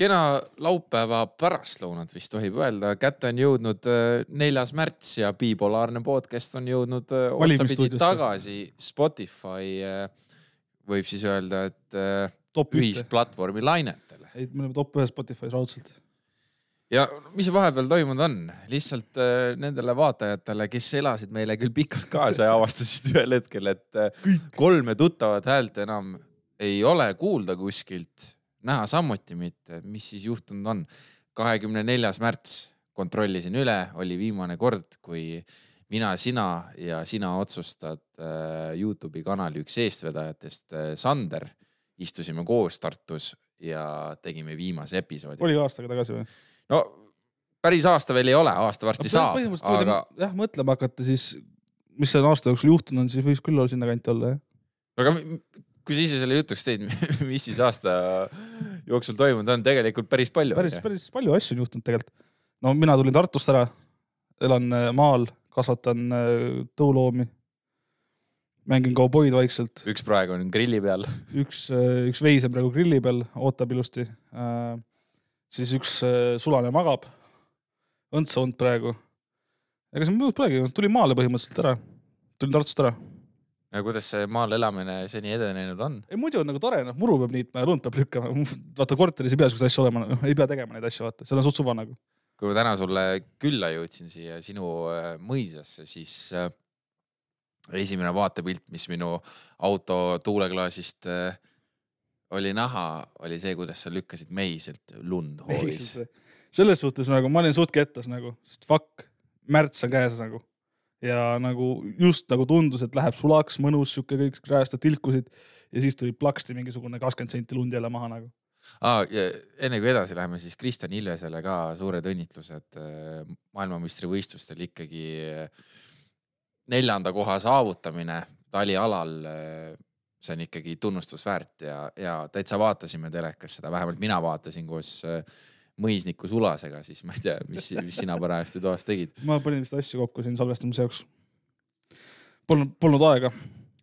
kena laupäeva pärastlõunat vist tohib öelda, kätte on jõudnud äh, neljas märts ja bipolaarne podcast on jõudnud äh, otsapidi tagasi. Spotify, äh, võib siis öelda, et ühisplatvormi lainetele. ei, me oleme top ühes Spotify's raudselt. ja mis vahepeal toimunud on, lihtsalt nendele vaatajatele, kes elasid meile küll pikalt kaasa ja avastasid ühel hetkel, et kolme tuttavat häält enam ei ole kuulda kuskilt näha samuti mitte, mis siis juhtunud on. kahekümne neljas märts kontrollisin üle, oli viimane kord, kui mina, sina ja sina otsustad äh, Youtube'i kanali üks eestvedajatest äh,, Sander, istusime koos Tartus ja tegime viimase episoodi. oli aastaga tagasi või? no päris aasta veel ei ole, aasta varsti no, saab. põhimõtteliselt aga... jah, mõtlema hakata, siis mis selle aasta jooksul juhtunud on, siis võiks küll olla sinnakanti olla jah. no aga kui sa ise selle jutuks teed, mis siis aasta jooksul toimunud on, tegelikult päris palju. päris, päris palju asju on juhtunud tegelikult. no mina tulin Tartust ära, elan äh, maal, kasvatan äh, tõuloomi. mängin kauboid vaikselt. üks praegu on grilli peal. üks, äh, üks veis on praegu grilli peal, ootab ilusti. siis üks sulane magab. õndsa und praegu. ega siin muud polegi, tulin maale põhimõtteliselt ära. tulin Tartust ära ja kuidas see maal elamine seni edenenud on? ei muidu on nagu tore, noh, muru peab niitma ja lund peab lükkama. vaata korteris ei pea siukseid asju olema, noh, ei pea tegema neid asju, vaata, seal on suht suva nagu. kui ma täna sulle külla jõudsin siia sinu äh, mõisasse, siis äh, esimene vaatepilt, mis minu auto tuuleklaasist äh, oli näha, oli see, kuidas sa lükkasid meiselt lund hoovis. selles suhtes nagu ma olin suht kettas nagu, sest fuck, märts on käes nagu ja nagu just nagu tundus, et läheb sulaks, mõnus sihuke kõik räästad tilkusid ja siis tuli plaksti mingisugune kakskümmend senti lund jälle maha nagu. Ah, enne kui edasi läheme, siis Kristjan Ilvesele ka suured õnnitlused äh, maailmameistrivõistlustel ikkagi äh, neljanda koha saavutamine talialal. Äh, see on ikkagi tunnustusväärt ja, ja täitsa vaatasime telekas seda, vähemalt mina vaatasin koos mõisniku sulasega, siis ma ei tea, mis, mis sina parajasti toas tegid. ma panin vist asju kokku siin salvestamise jaoks. Polnud, polnud aega.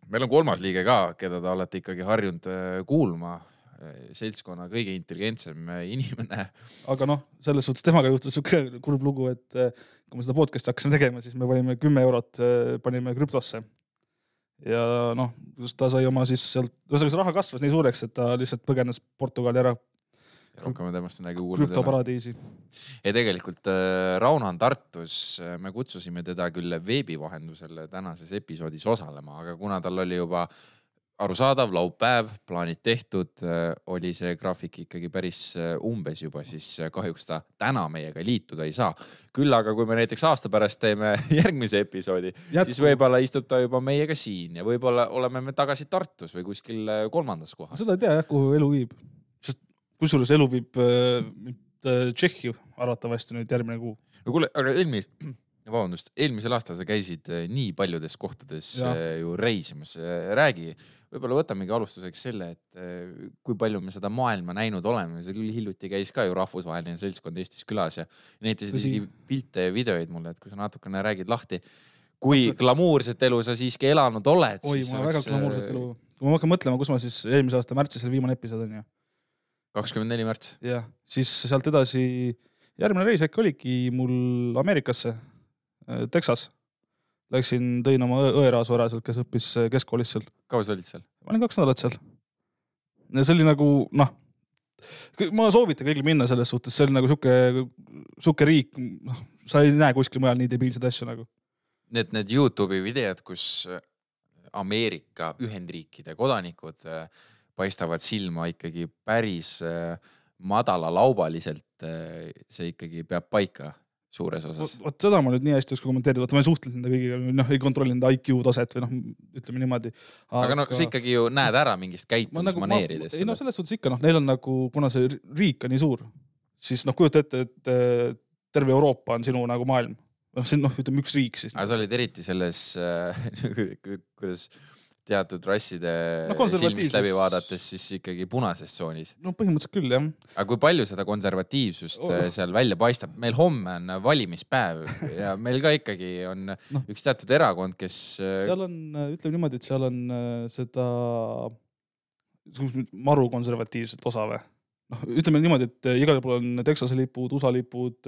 meil on kolmas liige ka, keda te olete ikkagi harjunud äh, kuulma äh, seltskonna kõige intelligentsem äh, inimene. aga noh, selles suhtes temaga juhtus siuke kurb lugu, et kui me seda podcast'i hakkasime tegema, siis me panime kümme eurot, panime krüptosse. ja noh, ta sai oma siis sealt, ühesõnaga see raha kasvas nii suureks, et ta lihtsalt põgenes Portugali ära rohkem me temast midagi ole. krüptoparadiisi. ei, tegelikult äh, Rauno on Tartus, äh, me kutsusime teda küll veebi vahendusel tänases episoodis osalema, aga kuna tal oli juba arusaadav laupäev, plaanid tehtud, äh, oli see graafik ikkagi päris umbes juba, siis kahjuks ta täna meiega liituda ei saa. küll aga, kui me näiteks aasta pärast teeme järgmise episoodi, siis võib-olla istub ta juba meiega siin ja võib-olla oleme me tagasi Tartus või kuskil kolmandas kohas. seda ei tea jah, kuhu elu viib kusjuures elu viib mind äh, Tšehhi arvatavasti nüüd järgmine kuu. no kuule, aga eelmis-, vabandust, eelmisel aastal sa käisid äh, nii paljudes kohtades ja. Äh, ju reisimas. räägi, võib-olla võtamegi alustuseks selle, et kui palju me seda maailma näinud oleme, see küll hiljuti käis ka ju rahvusvaheline seltskond Eestis külas ja näitasid isegi pilte ja videoid mulle, et kui sa natukene räägid lahti, kui Oota. glamuurset elu sa siiski elanud oled. oi, mul on väga glamuurset elu. kui ma hakkan mõtlema, kus ma siis eelmise aasta märtsis oli viimane episood onju kakskümmend neli märts. jah, siis sealt edasi, järgmine reis äkki oligi mul Ameerikasse, äh, Texas. Läksin, tõin oma õeraasu ära sealt, kes õppis äh, keskkoolis seal. kaua sa olid seal? ma olin kaks nädalat seal. see oli nagu noh, ma soovitan kõigil minna selles suhtes, see oli nagu sihuke, sihuke riik, noh, sa ei näe kuskil mujal nii debiilseid asju nagu. Need, need Youtube'i videod, kus Ameerika Ühendriikide kodanikud äh, paistavad silma ikkagi päris äh, madalalaubaliselt. Äh, see ikkagi peab paika suures osas. vot seda ma nüüd nii hästi ei oska kommenteerida, vaata ma ei suhtlenud nende kõigiga, noh ei kontrollinud IQ taset või noh, ütleme niimoodi. aga no sa ikkagi ju näed ära mingist käitumismaneeridest nagu,. ei no selles suhtes ikka noh, neil on nagu, kuna see riik on nii suur, siis noh, kujuta ette, et äh, terve Euroopa on sinu nagu maailm. noh, see on noh, ütleme üks riik siis. aga sa olid eriti selles äh, kuidas teatud rasside no, silmist läbi vaadates siis ikkagi punases tsoonis. no põhimõtteliselt küll jah. aga kui palju seda konservatiivsust oh. seal välja paistab, meil homme on valimispäev ja meil ka ikkagi on no. üks teatud erakond, kes. Äh, seal on, ütleme niimoodi, et seal on äh, seda maru konservatiivset osa või? noh, ütleme niimoodi, et äh, igal pool on Texase lipud, USA lipud,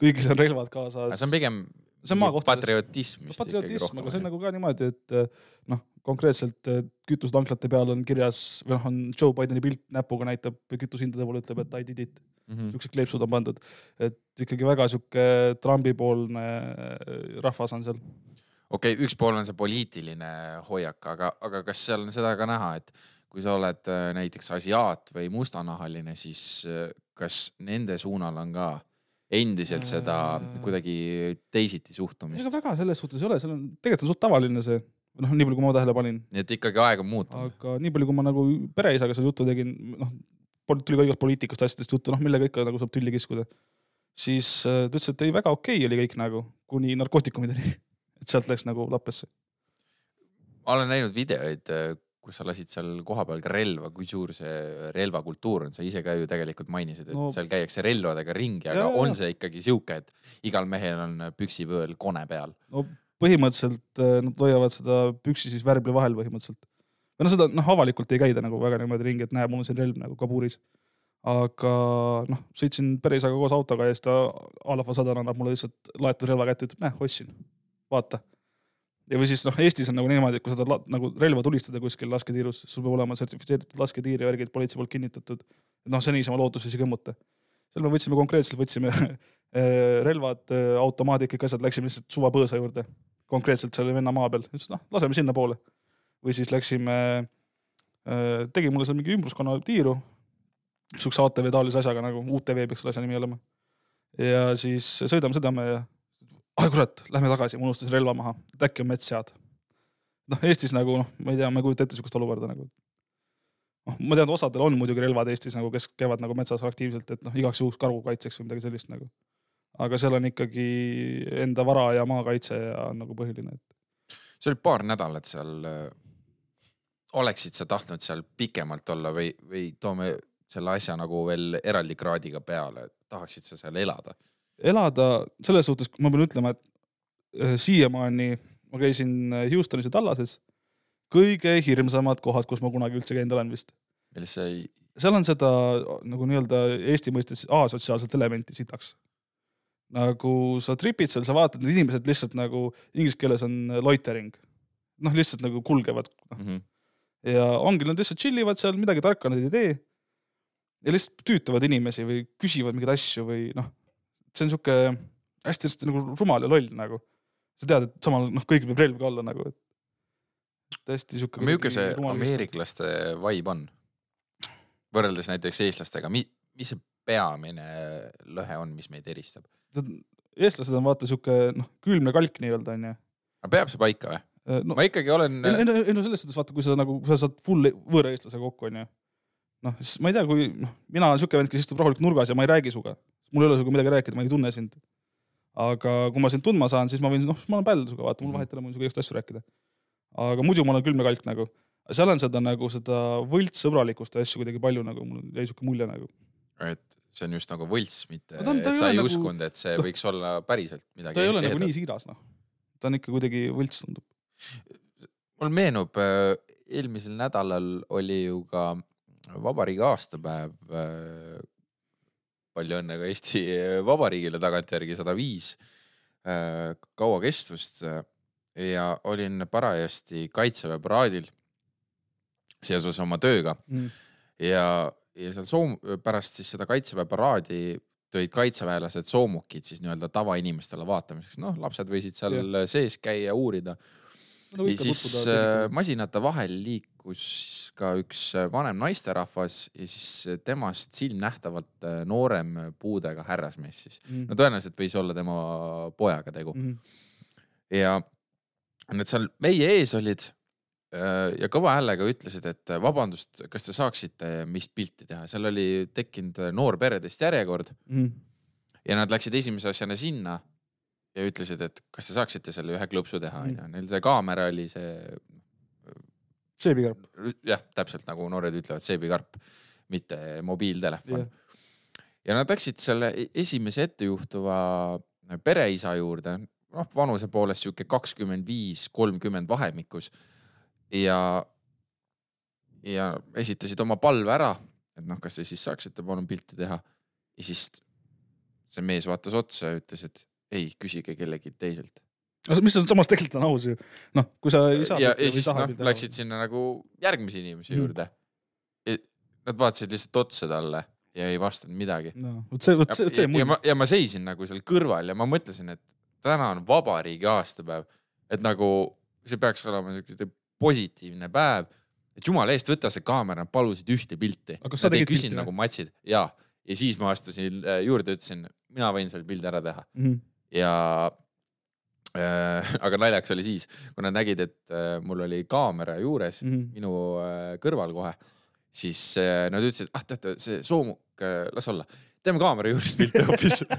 kõigil on relvad kaasas. see on pigem see on maakohtades. patriotism vist ikkagi rohkem aga see on. nagu ka niimoodi, et äh, noh, konkreetselt kütusetanklate peal on kirjas või noh, on Joe Bideni pilt näpuga näitab kütusehindade poole, ütleb, et I did it. Mhm. siuksed kleepsud on pandud, et ikkagi väga sihuke Trumpi-poolne äh, rahvas on seal. okei okay,, üks pool on see poliitiline hoiak, aga, aga kas seal on seda ka näha, et kui sa oled äh, näiteks asiaat või mustanahaline, siis äh, kas nende suunal on ka endiselt seda kuidagi teisiti ega suhtumist? väga selles suhtes ei ole, seal on, tegelikult on suht tavaline see, noh, nii palju, kui ma tähele panin, nii et ikkagi aeg on muutunud. aga nii palju, kui ma nagu pereisaga seal juttu tegin, noh, tuli ka igast poliitikast, asjadest juttu, noh, millega ikka nagu saab tülli kiskuda. siis äh, ta ütles, et ei, väga okei okay oli kõik nagu, kuni narkootikumideni. et sealt läks nagu lappesse. ma olen näinud videoid, kus sa lasid seal kohapeal ka relva, kui suur see relvakultuur on, sa ise ka ju tegelikult mainisid, et No- seal käiakse relvadega ringi, aga jaa, on jaa. see ikkagi sihuke, et igal mehel on püksipõõl kone peal? no põhimõtteliselt äh, nad hoiavad seda püksi siis värbli vahel põhimõtteliselt. või noh, seda noh, avalikult ei käida nagu väga niimoodi ringi, et näe, mul on siin relv nagu kabuuris. aga noh, sõitsin pärisaga koos autoga ja siis ta a la Fasadan annab mulle lihtsalt laetud relva kätte, ütleb, näe, ostsin, vaata. ja või siis noh, Eestis on nagu niimoodi, et kui sa tahad nagu relva tulistada kuskil lasketiirus, sul peab olema sertifitseeritud lasketiir ja värgid politsei poolt kinnitatud. noh, see niisama lootuses ei kõmmuta. seal me võtsime konkreetselt, võtsime eh, relvad, automaadid, kõik asjad, läksime lihtsalt suva põõsa juurde. Konkreetselt selle venna maa peal, ütles noh, laseme sinnapoole. või siis läksime, tegi mulle seal mingi ümbruskonna tiiru, siukse ATV taolise asjaga nagu UTV peaks selle asja nimi olema. ja siis sõidame, sõidame ja, ai kurat, lähme tagasi, ma unustasin relva maha, et äkki on mets sead. noh, Eestis nagu noh, ma ei tea, ma ei kujuta ette siukest olukorda nagu. noh, ma tean, osadel on muidugi relvad Eestis nagu, kes käivad nagu metsas aktiivselt, et noh, igaks juhuks karu kaitseks või midagi sellist nagu. Aga seal on ikkagi enda vara ja maakaitse ja on nagu põhiline, et sa olid paar nädalat seal. oleksid sa tahtnud seal pikemalt olla või, või toome selle asja nagu veel eraldi kraadiga peale, tahaksid sa seal elada? elada selles suhtes, ma pean ütlema, et äh, siiamaani ma käisin äh, Houstonis ja Tallases, kõige hirmsamad kohad, kus ma kunagi üldse käinud olen vist. millest sa ei, seal on seda nagu nii-öelda Eesti mõistes asotsiaalset elementi sitaks. Nagu sa tripid seal, sa vaatad, need inimesed lihtsalt nagu inglise keeles on loitering. noh, lihtsalt nagu kulgevad mm? -hmm. ja ongi, nad lihtsalt chill ivad seal, midagi tarka nad ei tee. ja lihtsalt tüütavad inimesi või küsivad mingeid asju või noh, see on sihuke hästi-hästi nagu rumal ja loll nagu. sa tead, et samal noh, kõigil peab relv ka olla nagu, et täiesti sihuke. milline see ameeriklaste vibe on? võrreldes näiteks eestlastega, mi-, mis see peamine lõhe on, mis meid eristab? Eestlased on vaata sihuke noh, külmne kalk nii-öelda onju. aga peab see paika või? no ma ikkagi olen, ei no, ei no selles suhtes vaata, kui sa nagu, kui sa saad full võõra eestlasega kokku onju. noh, siis ma ei tea, kui noh, mina olen siuke vend, kes istub rahulikult nurgas ja ma ei räägi sinuga. mul ei ole sinuga midagi rääkida, ma ei tunne sind. aga kui ma sind tundma saan, siis ma võin, noh, ma olen päll sinuga, vaata, mul vahet ei ole, ma võin sinuga igast asju rääkida. aga muidu ma olen külm ja kalk nagu. seal on seda nagu seda võltssõbralikkust ja asju kuidagi palju nagu, mul jäi siuke mulje nagu. Et see on just nagu võlts, mitte No ta on- ta et sa ei nagu- uskunud, et see võiks olla päriselt midagi. ta ei ole nagu nii siiras noh. ta on ikka kuidagi võlts tundub. mul meenub, eelmisel nädalal oli ju ka vabariigi aastapäev. palju õnne ka Eesti Vabariigile tagantjärgi sada viis kaua kestvust ja olin parajasti kaitseväe paraadil seoses oma tööga Mm. ja, ja seal soom-, pärast siis seda kaitseväe paraadi tõid kaitseväelased soomukid siis nii-öelda tavainimestele vaatamiseks, noh, lapsed võisid seal yeah. sees käia, uurida. Nagu ja siis äh, masinate vahel liikus ka üks äh, vanem naisterahvas ja siis äh, temast silmnähtavalt äh, noorem puudega härrasmees siis. mm. no tõenäoliselt võis olla tema pojaga tegu mm. ja nad seal meie ees olid ja kõva häälega ütlesid, et äh, vabandust, kas te saaksite meist pilti teha, seal oli tekkinud äh, noorperedest järjekord mm. ja nad läksid esimese asjana sinna ja ütlesid, et kas te saaksite selle ühe klõpsu teha, Mm. onju. Neil see kaamera oli see, seebikarp. jah, täpselt nagu noored ütlevad, seebikarp, mitte mobiiltelefon Jah. ja nad läksid selle e- esimese ettejuhtuva pereisa juurde, noh, vanuse poolest sihuke kakskümmend viis, kolmkümmend vahemikus ja, ja esitasid oma palve ära et noh, kas te siis saaksite palun pilti teha. ja siis see mees vaatas otsa ja ütles, et ei, küsige kellegi teiselt. mis on samas tegelikult on aus ju. noh, kui sa ei saa. ja, ja siis noh, läksid sinna nagu järgmise inimese Mm. juurde. Nad vaatasid lihtsalt otsa talle ja ei vastanud midagi. no vot see, vot see, see ja, ma, ja ma seisin nagu seal kõrval ja ma mõtlesin, et täna on vabariigi aastapäev, et nagu see peaks olema siuke positiivne päev. et jumala eest, võta see kaamera, nad palusid ühte pilti. Nad ei pilti küsinud või? nagu matsid ja, ja siis ma astusin äh, juurde, ütlesin, mina võin selle pildi ära teha mm. -hmm. ja äh. aga naljakas oli siis, kui nad nägid, et äh, mul oli kaamera juures mm. -hmm. minu äh, kõrval kohe, siis äh, nad ütlesid, ah teate, see soomuk äh,, las olla, teeme kaamera juures pilti hoopis.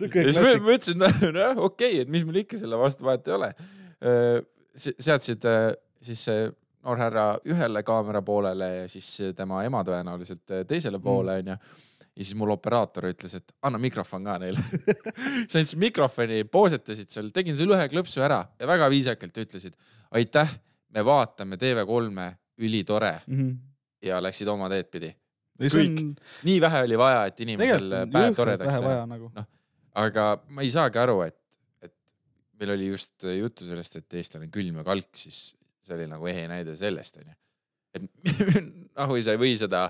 ja siis ma ma ütlesin, nojah, okei okay,, et mis mul ikka selle vastu vahet ei ole. Seadsid äh, siis see noor härra ühele kaamera poolele ja siis tema ema tõenäoliselt äh, teisele poole onju. ja siis mul operaator ütles, et anna mikrofon ka neile. siis andsin mikrofoni, poosetasid seal, tegin selle ühe klõpsu ära ja väga viisakalt ütlesid aitäh, me vaatame TV3-e, ülitore mm. -hmm. ja läksid oma teed pidi. Kõik. on nii vähe oli vaja, et inimesel päev toredaks teha. nagu. aga ma ei saagi aru, et meil oli just juttu sellest, et eestlane on külm ja kalk, siis see oli nagu ehe näide sellest onju. et nahui sa ei või seda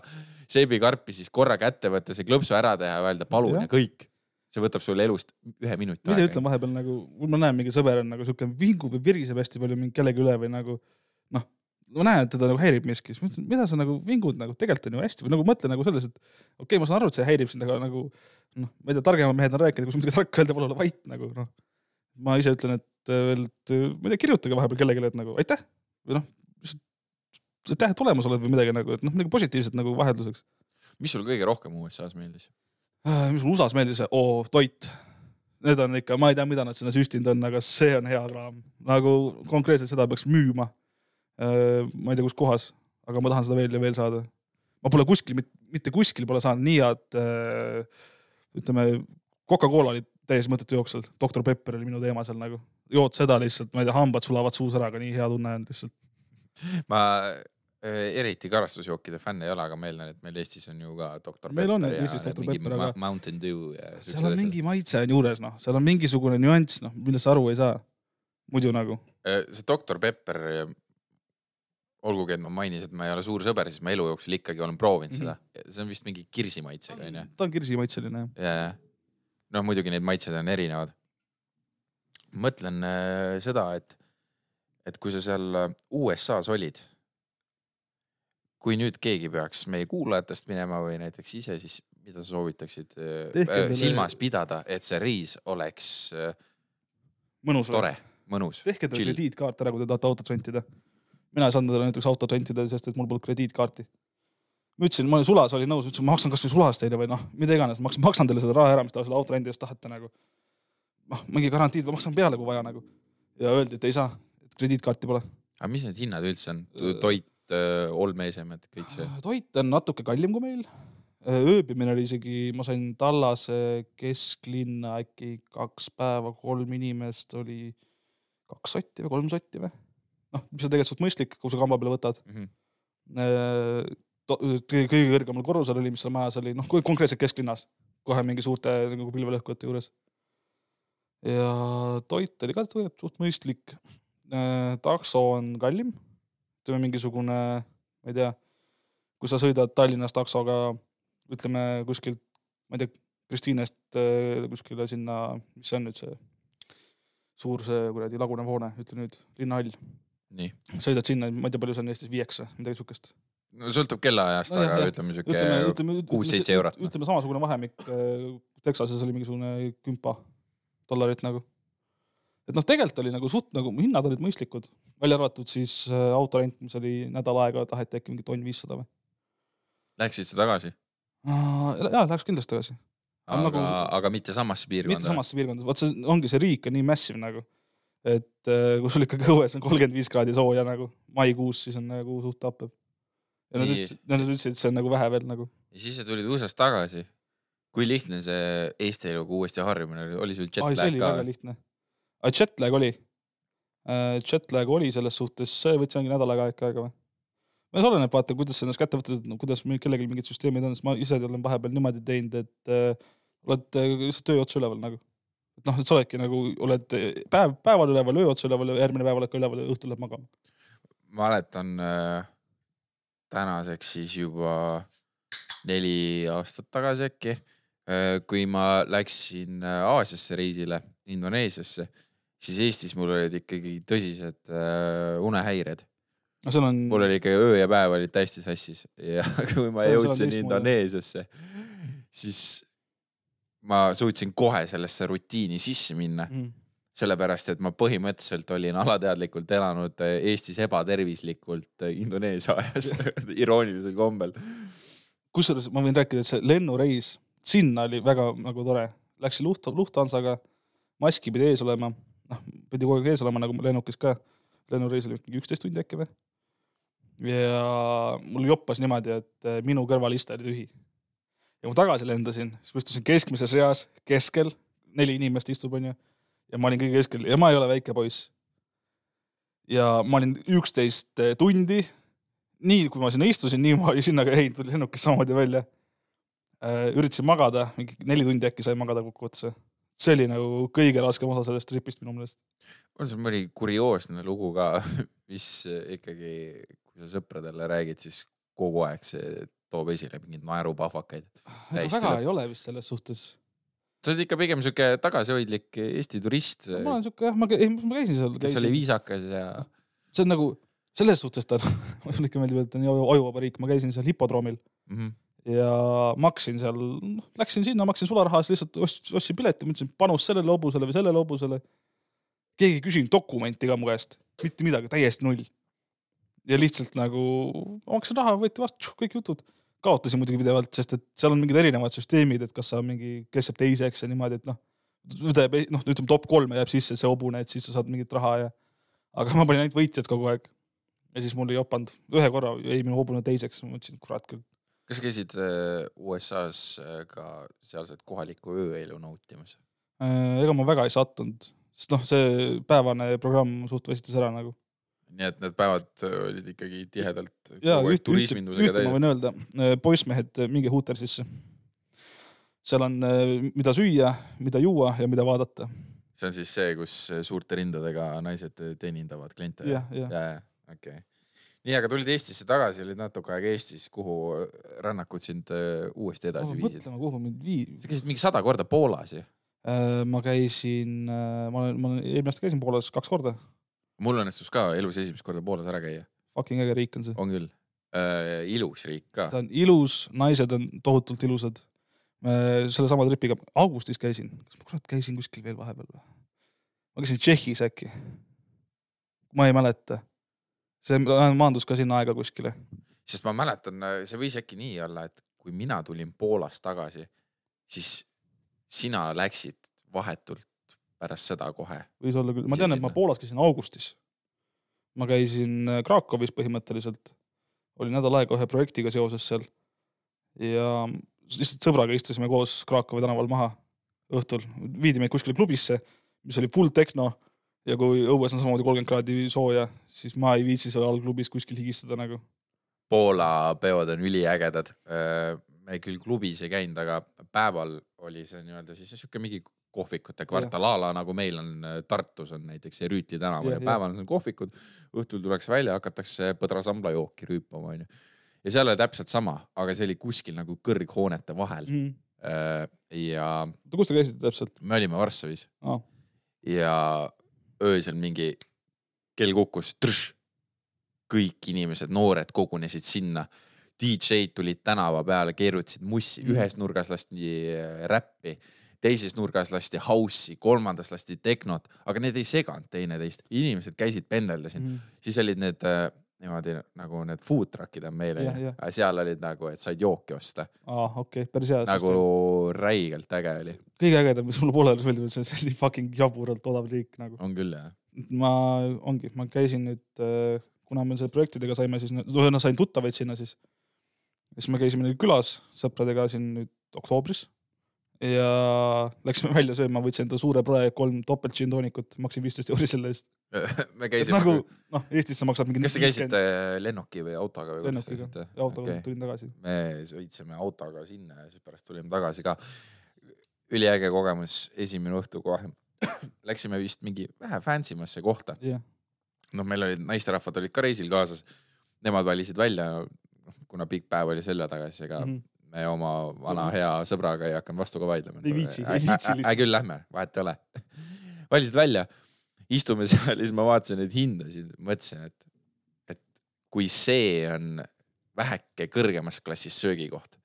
seebikarpi siis korra kätte võtta, see klõpsu ära teha ja öelda palun Jah. ja kõik. see võtab sul elust ühe minuti ma ise ütlen vahepeal nagu, ma näen mingi sõber on nagu siuke vingub ja viriseb hästi palju mingi kellegi üle või nagu noh, ma näen, et teda nagu häirib miski, siis ma mõtlen, mida sa nagu vingud nagu tegelikult on ju hästi või nagu mõtle nagu selles, et okei okay,, ma saan aru, et see häirib sind, aga nagu noh, ma ei tea, targemad mehed on rääkinud, kui sul midagi tarka öelda, palun ole vait nagu noh. Ma ise ütlen, et äh, veel, äh, ma ei tea, kirjutage vahepeal kellelegi, et nagu aitäh või noh, aitäh, et olemas oled või midagi nagu, et noh, midagi positiivset nagu vahelduseks. mis sul kõige rohkem USA-s meeldis? Äh, mis mul USA-s meeldis, oo toit. Need on ikka, ma ei tea, mida nad sinna süstinud on, aga see on hea kraam. nagu konkreetselt seda peaks müüma. ma ei tea, kus kohas, aga ma tahan seda veel ja veel saada. ma pole kuskil, mitte kuskil pole saanud nii head, ütleme, Coca-Cola oli täiesti mõttetu jooksel, Doktor Pepper oli minu teema seal nagu. jood seda lihtsalt, ma ei tea, hambad sulavad suus ära, aga nii hea tunne on lihtsalt. ma äh, eriti karastusjookide fänn ei ole, aga ma eeldan, et meil Eestis on ju ka doktor Meil on Pepper Eestis mingi Pepper, aga- Mountain Dew ja. seal on mingi maitse on juures, noh, seal on mingisugune nüanss, noh, millest sa aru ei saa. muidu nagu. Äh, see doktor Pepper, olgugi et ma mainisin, et ma ei ole suur sõber, siis ma elu jooksul ikkagi olen proovinud Mhm. seda. see on vist mingi kirsimaitsega onju. ta on kirsimaitseline jah. ja, ja noh, muidugi need maitsed on erinevad. mõtlen äh, seda, et, et kui sa seal äh, USA-s olid, kui nüüd keegi peaks meie kuulajatest minema või näiteks ise, siis mida sa soovitaksid äh, äh, silmas pidada, et see reis oleks äh, mõnus. tore, mõnus. tehke endale krediitkaart ära, kui te tahate autot rentida. mina ei saanud endale näiteks autot rentida, sest et mul polnud krediitkaarti. Ma ütlesin, ma olin sulas, olin nõus, ütlesin, ma maksan kasvõi sulas teile või noh, mida iganes, maksan, maksan teile seda raha ära, mis te selle auto rendi eest tahate nagu. noh, mingi garantiid ma maksan peale, kui vaja nagu. ja öeldi, et ei saa, et krediitkaarti pole. aga mis need hinnad üldse on Äh,? toit, olmeesemed, kõik see? toit on natuke kallim kui meil. ööbimine oli isegi, ma sain Tallase kesklinna äkki kaks päeva, kolm inimest oli kaks sotti või kolm sotti või? noh, mis on tegelikult suht mõistlik, kui sa kamba peale võtad. Mhm. kõige kõige kõrgemal korrusel oli, mis seal majas oli, noh konkreetselt kesklinnas, kohe mingi suurte nagu pilvelõhkujate juures. ja toit oli ka suht mõistlik. takso on kallim, ütleme mingisugune, ma ei tea, kui sa sõidad Tallinnas taksoga, ütleme kuskilt, ma ei tea, Kristiinest äh, kuskile sinna, mis see on nüüd see suur see kuradi lagunev hoone, ütle nüüd, linnahall sõidad sinna, ma ei tea, palju see on Eestis, viieks või midagi siukest. No sõltub kellaajast, Nojah, aga jah. ütleme ütleme. kuus-seitse eurot, noh. ütleme samasugune vahemik. Texases oli mingisugune kümpa dollarit nagu. et noh, tegelikult oli nagu suht nagu hinnad olid mõistlikud, välja arvatud siis äh, autorent, mis oli nädal aega, taheti äkki mingi tonn viissada või. Läksid sa tagasi? jaa, läheks kindlasti tagasi. Aga nagu-, aga mitte samasse mitte piirkonda? samasse piirkonda, vot see ongi see riik on nii massive nagu. et äh, kui sul ikkagi õues on kolmkümmend viis kraadi sooja nagu maikuus, siis on nagu suht tappev. Ja nad ütlesid, nad ütlesid, et see on nagu vähe veel nagu. ja siis sa tulid USA-st tagasi. kui lihtne see Eesti eluga uuesti harjumine oli, oli sul jet ai, see oli ka väga? lihtne. Jetlag oli. Jetlag oli selles suhtes, see võttis mingi nädal aega ikka aega või? no see oleneb, vaata, kuidas sa ennast kätte võtad, no kuidas kellelgi mingid süsteemid on, sest ma ise olen vahepeal niimoodi teinud, et äh, oled äh, lihtsalt töö otsa üleval nagu. et noh, et sa oledki nagu, oled päev, päeval üleval, öö otsa üleval järgmine päev oled ka üleval ja õhtul lähed magama. mäletan äh, tänaseks siis juba neli aastat tagasi äkki, kui ma läksin äh, Aasiasse reisile, Indoneesiasse, siis Eestis mul olid ikkagi tõsised äh, unehäired. no seal on, mul oli ikka öö ja päev olid täiesti sassis ja kui ma on jõudsin teistmoodi. Indoneesiasse, siis ma suutsin kohe sellesse rutiini sisse minna, mm. Sellepärast et ma põhimõtteliselt olin alateadlikult elanud äh, Eestis ebatervislikult äh, Indoneesia ajas iroonilisel kombel. kusjuures ma võin rääkida, et see lennureis sinna oli väga nagu tore, läksin Luft, Lufthansaga, maski pidi ees olema, noh, pidi kogu aeg ees olema nagu lennukis ka. lennureis oli üksteist tundi äkki või? ja mul joppas niimoodi, et eh, minu kõrvaliste oli tühi. ja kui ma tagasi lendasin, siis ma istusin keskmises reas, keskel, neli inimest istub, onju. Ja ma olin kõige keskel ja ma ei ole väike poiss. ja ma olin üksteist tundi nii kui ma sinna istusin, nii ma olin sinna ka jäin, tuli lennukist samamoodi välja. üritasin magada, mingi neli tundi äkki sain magada kokkuvõttes. see oli nagu kõige raskem osa sellest tripist minu meelest. on seal mõni kurioosne lugu ka, mis ikkagi, kui sa sõpradele räägid, siis kogu aeg see toob esile mingeid naerupahvakaid. Väga ei ole vist selles suhtes. Sa oled ikka pigem siuke tagasihoidlik Eesti turist, ma olen siuke jah, ma, ei ma käisin seal. kes oli viisakas ja see on nagu selles suhtes ta on, mulle ikka meeldib, et on ajuvaba riik, ma käisin seal hipodroomil mm -hmm. ja maksin seal, noh läksin sinna, maksin sularahas, lihtsalt ost- ostsin pileti, mõtlesin panus sellele hobusele või sellele hobusele. keegi ei küsinud dokumenti ka mu käest, mitte midagi, täiesti null. ja lihtsalt nagu ma maksin raha, võeti vastu, kõik jutud. Kaotasin muidugi pidevalt, sest et seal on mingid erinevad süsteemid, et kas sa mingi, kes jääb teiseks ja niimoodi, et noh. ta jääb, noh, ütleme top kolme jääb sisse see hobune, et siis sa saad mingit raha ja. aga ma panin ainult võitjad kogu aeg. ja siis mul ei jopanud, ühe korra jäi minu hobune teiseks, ma mõtlesin, kurat küll. kas sa käisid äh, USA-s äh, ka sealset kohalikku ööelu nautimas? Äh, ega ma väga ei sattunud, sest noh, see päevane programm suht võstis ära nagu. Nii et need päevad äh, olid ikkagi tihedalt ja aeg üht, ühte, ma võin öelda, poissmehed, minge Hootersisse. seal on, mida süüa, mida juua ja mida vaadata. see on siis see, kus suurte rindadega naised teenindavad kliente? jah, jah. jaa, okei okay.. nii, aga tulid Eestisse tagasi, olid natuke aega Eestis, kuhu rännakud sind äh, uuesti edasi viisid? mõtlema, kuhu mind vii-. sa käisid mingi sada korda Poolas ju. ma käisin, ma olen, ma olen eelmine aasta käisin Poolas kaks korda. Mul õnnestus ka elus esimest korda Poolas ära käia, Fucking äge riik on see. on küll äh,. ilus riik ka. ta on ilus, naised on tohutult ilusad. sellesama tripiga augustis käisin, kas ma kurat käisin kuskil veel vahepeal või? ma käisin Tšehhis äkki. ma ei mäleta. see maandus ka sinna aega kuskile. sest ma mäletan, see võis äkki nii olla, et kui mina tulin Poolast tagasi, siis sina läksid vahetult pärast seda kohe. võis olla küll, ma tean, et ma. Poolas käisin augustis. ma käisin äh, Krakowis põhimõtteliselt, oli nädal aega ühe projektiga seoses seal ja lihtsalt sõbraga istusime koos Krakowi tänaval maha õhtul, viidi meid kuskile klubisse, mis oli full tehno ja kui õues on samamoodi kolmkümmend kraadi sooja, siis ma ei viitsi seal all klubis kuskil higistada nagu. Poola peod on üliägedad. me küll klubis ei käinud, aga päeval oli see nii-öelda siis sihuke mingi kohvikute kvartal a la nagu meil on äh, Tartus on näiteks Rüütli Jah, ja jah. päeval on kohvikud, õhtul tullakse välja, hakatakse põdrasambla jooki rüüpama onju. ja seal oli täpselt sama, aga see oli kuskil nagu kõrghoonete vahel Mm. ja oota, kus te käisite täpselt me olime Varssavis ah,? ja öösel mingi kell kukkus, kõik inimesed, noored kogunesid sinna. DJ-d tulid tänava peale, keerutasid mussi, Mhm. ühes nurgas lasti äh, räppi, teises nurgas lasti house'i, kolmandas lasti tehnot, aga need ei seganud teineteist, inimesed käisid pendeldasid, Mm. siis olid need äh, niimoodi nagu need food truck'id on meil onju seal olid nagu, et said jooki osta, ah, okei okay,, päris hea. nagu räigelt äge oli, kõige ägedam, mis mulle Poolal meeldib, et see on selline fucking jaburalt odav riik nagu. on küll jah. ma, ongi, ma käisin nüüd, kuna me selle projektidega saime, siis noh, sain tuttavaid sinna siis. siis me käisime neil külas sõpradega siin nüüd oktoobris. Ja läksime välja sööma, võtsin endale suure prae kolm topelt džinntoonikut, maksin viisteist euri selle eest. me käisime nagu noh, Eestis sa maksad mingi. kas te käisite lennuki või autoga või kuidas te käisite? autoga Okei. tulin tagasi. me sõitsime autoga sinna ja siis pärast tulime tagasi ka. üliäge kogemus, esimene õhtu kohe. Läksime vist mingi vähe fancy masse kohta, jah, noh, meil olid naisterahvad olid ka reisil kaasas. Nemad valisid välja, kuna pikk päev oli selja taga, siis ega mm -hmm. Me oma vana hea sõbraga ei hakanud vastu ka vaidlema. Ei viitsi- ei viitsi lihtsalt. äh,. küll lähme, vahet ei ole. valisid välja, istume seal ja siis ma vaatasin neid hindasid, mõtlesin, et, et kui see on väheke kõrgemas klassis söögikoht,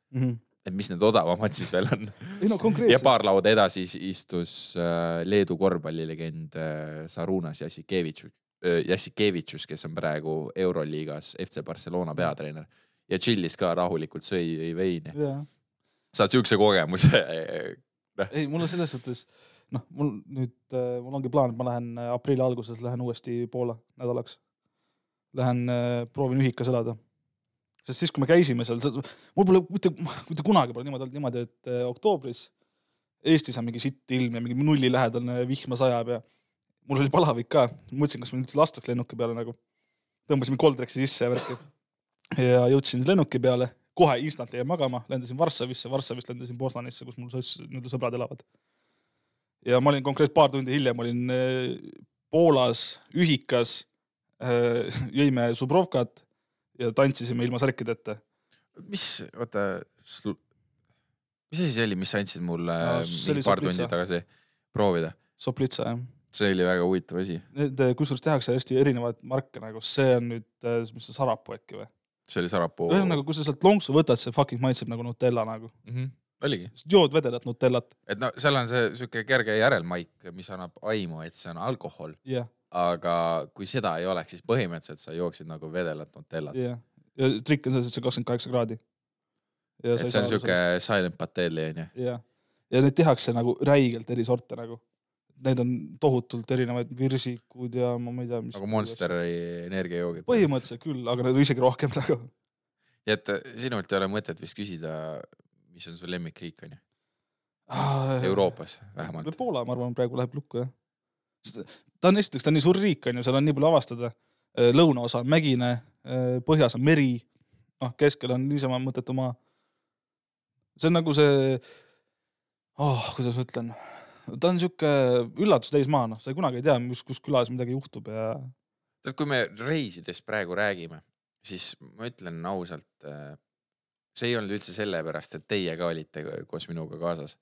et mis need odavamad siis veel on. Mhm. no ja paar lauda edasi is- istus äh, Leedu korvpallilegend äh, Sarunas Jassikevitšus, Jassikevitšus, kes on praegu Euroliigas FC Barcelona peatreener ja chill'is ka rahulikult, sõi jõi veini. jaa, saad siukse kogemuse. ei mul on selles suhtes, noh, mul nüüd, mul ongi plaan, et ma lähen äh, aprilli alguses lähen uuesti Poola nädalaks. Lähen äh, proovin ühikas elada. sest siis, kui me käisime seal, mul pole mitte, mitte kunagi pole niimoodi olnud niimoodi, et oktoobris Eestis on mingi sitt ilm ja mingi nulli lähedane vihma sajab ja mul oli palavik ka, mõtlesin, kas mind üldse lastakse lennuki peale nagu. tõmbasime Coldrexi sisse ja värki. Ja jõudsin lennuki peale, kohe instant jäin magama, lendasin Varssavisse, Varssavist lendasin Poznanisse, kus mul nii-öelda sõbrad elavad. ja ma olin konkreetselt paar tundi hiljem olin äh, Poolas ühikas, jõime Zubrovkat ja tantsisime ilma särkideta. mis, oota, mis asi see oli, mis sa andsid mulle No, no, paar tundi tagasi proovida? Soplitsa jah. see oli väga huvitav asi. Need äh, kusjuures tehakse hästi erinevaid marke nagu, see on nüüd, mis see Sarapuu äkki või? See oli Sarapuu. ühesõnaga, kui sa sealt lonksu võtad, see fucking maitseb nagu Nutella nagu. mm. -hmm. oligi, jood vedelat Nutellat. et no seal on see siuke kerge järelmaik, mis annab aimu, et see on alkohol, jah, aga kui seda ei oleks, siis põhimõtteliselt sa jooksid nagu vedelat Nutellat. jah. ja trikk on selles, et see kakskümmend kaheksa kraadi. et see on siuke silent patelli onju. jah, ja neid tehakse nagu räigelt eri sorte nagu. Neid on tohutult erinevaid virsikud ja ma ei tea, mis. nagu Monsteri energiajoogid. põhimõtteliselt küll, aga neid on isegi rohkem nagu. nii et äh, sinult ei ole mõtet vist küsida, mis on su lemmikriik onju, Euroopas vähemalt. Poola, ma arvan, praegu läheb lukku jah. ta on esiteks, ta on nii suur riik on ju, seal on nii palju avastada. lõunaosa on mägine, põhjas on meri, noh keskel on niisama mõttetu maa. see on nagu see oh,, kuidas ma ütlen, ta on sihuke üllatus täis maa, noh, sa ei kunagi ei tea, mis, kus külas midagi juhtub ja tead, kui me reisidest praegu räägime, siis ma ütlen ausalt, see ei olnud üldse sellepärast, et teie ka olite koos minuga kaasas.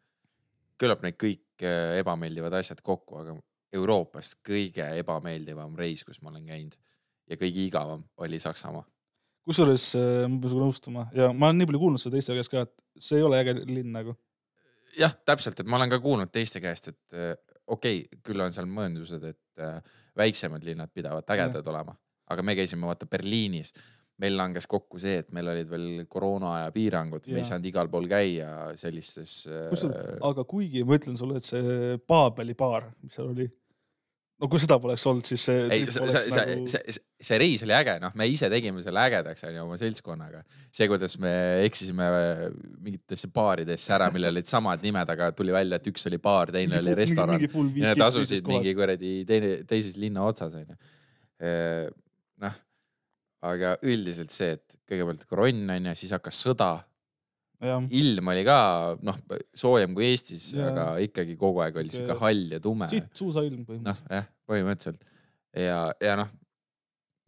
küllap need kõik äh, ebameeldivad asjad kokku, aga Euroopast kõige ebameeldivam reis, kus ma olen käinud ja kõige igavam oli Saksamaa. kusjuures äh, ma pean sinuga nõustuma ja ma olen nii palju kuulnud seda teiste käest ka, et see ei ole äge linn nagu. jah, täpselt, et ma olen ka kuulnud teiste käest, et äh, okei okay,, küll on seal mõõndused, et äh, väiksemad linnad pidavad ägedad olema, aga me käisime vaata Berliinis. meil langes kokku see, et meil olid veel koroonaaja piirangud, me ei saanud igal pool käia sellistes äh, aga kuigi ma ütlen sulle, et see Paabeli baar, mis seal oli, no kui seda poleks olnud, siis see ei, see, oleks see, nagu- see, see, see reis oli äge, noh, me ise tegime selle ägedaks onju oma seltskonnaga. see, kuidas me eksisime mingitesse baaridesse ära, millel olid samad nimed, aga tuli välja, et üks oli baar, teine mingi oli restoran ja nad asusid mingi kuradi teine, teises linna otsas onju. noh, aga üldiselt see, et kõigepealt koronn onju, siis hakkas sõda, ilm oli ka noh, soojem kui Eestis, aga ikkagi kogu aeg oli Sihuke hall ja tume. siit suusailm noh põhimõtteliselt. jah, põhimõtteliselt ja, ja noh,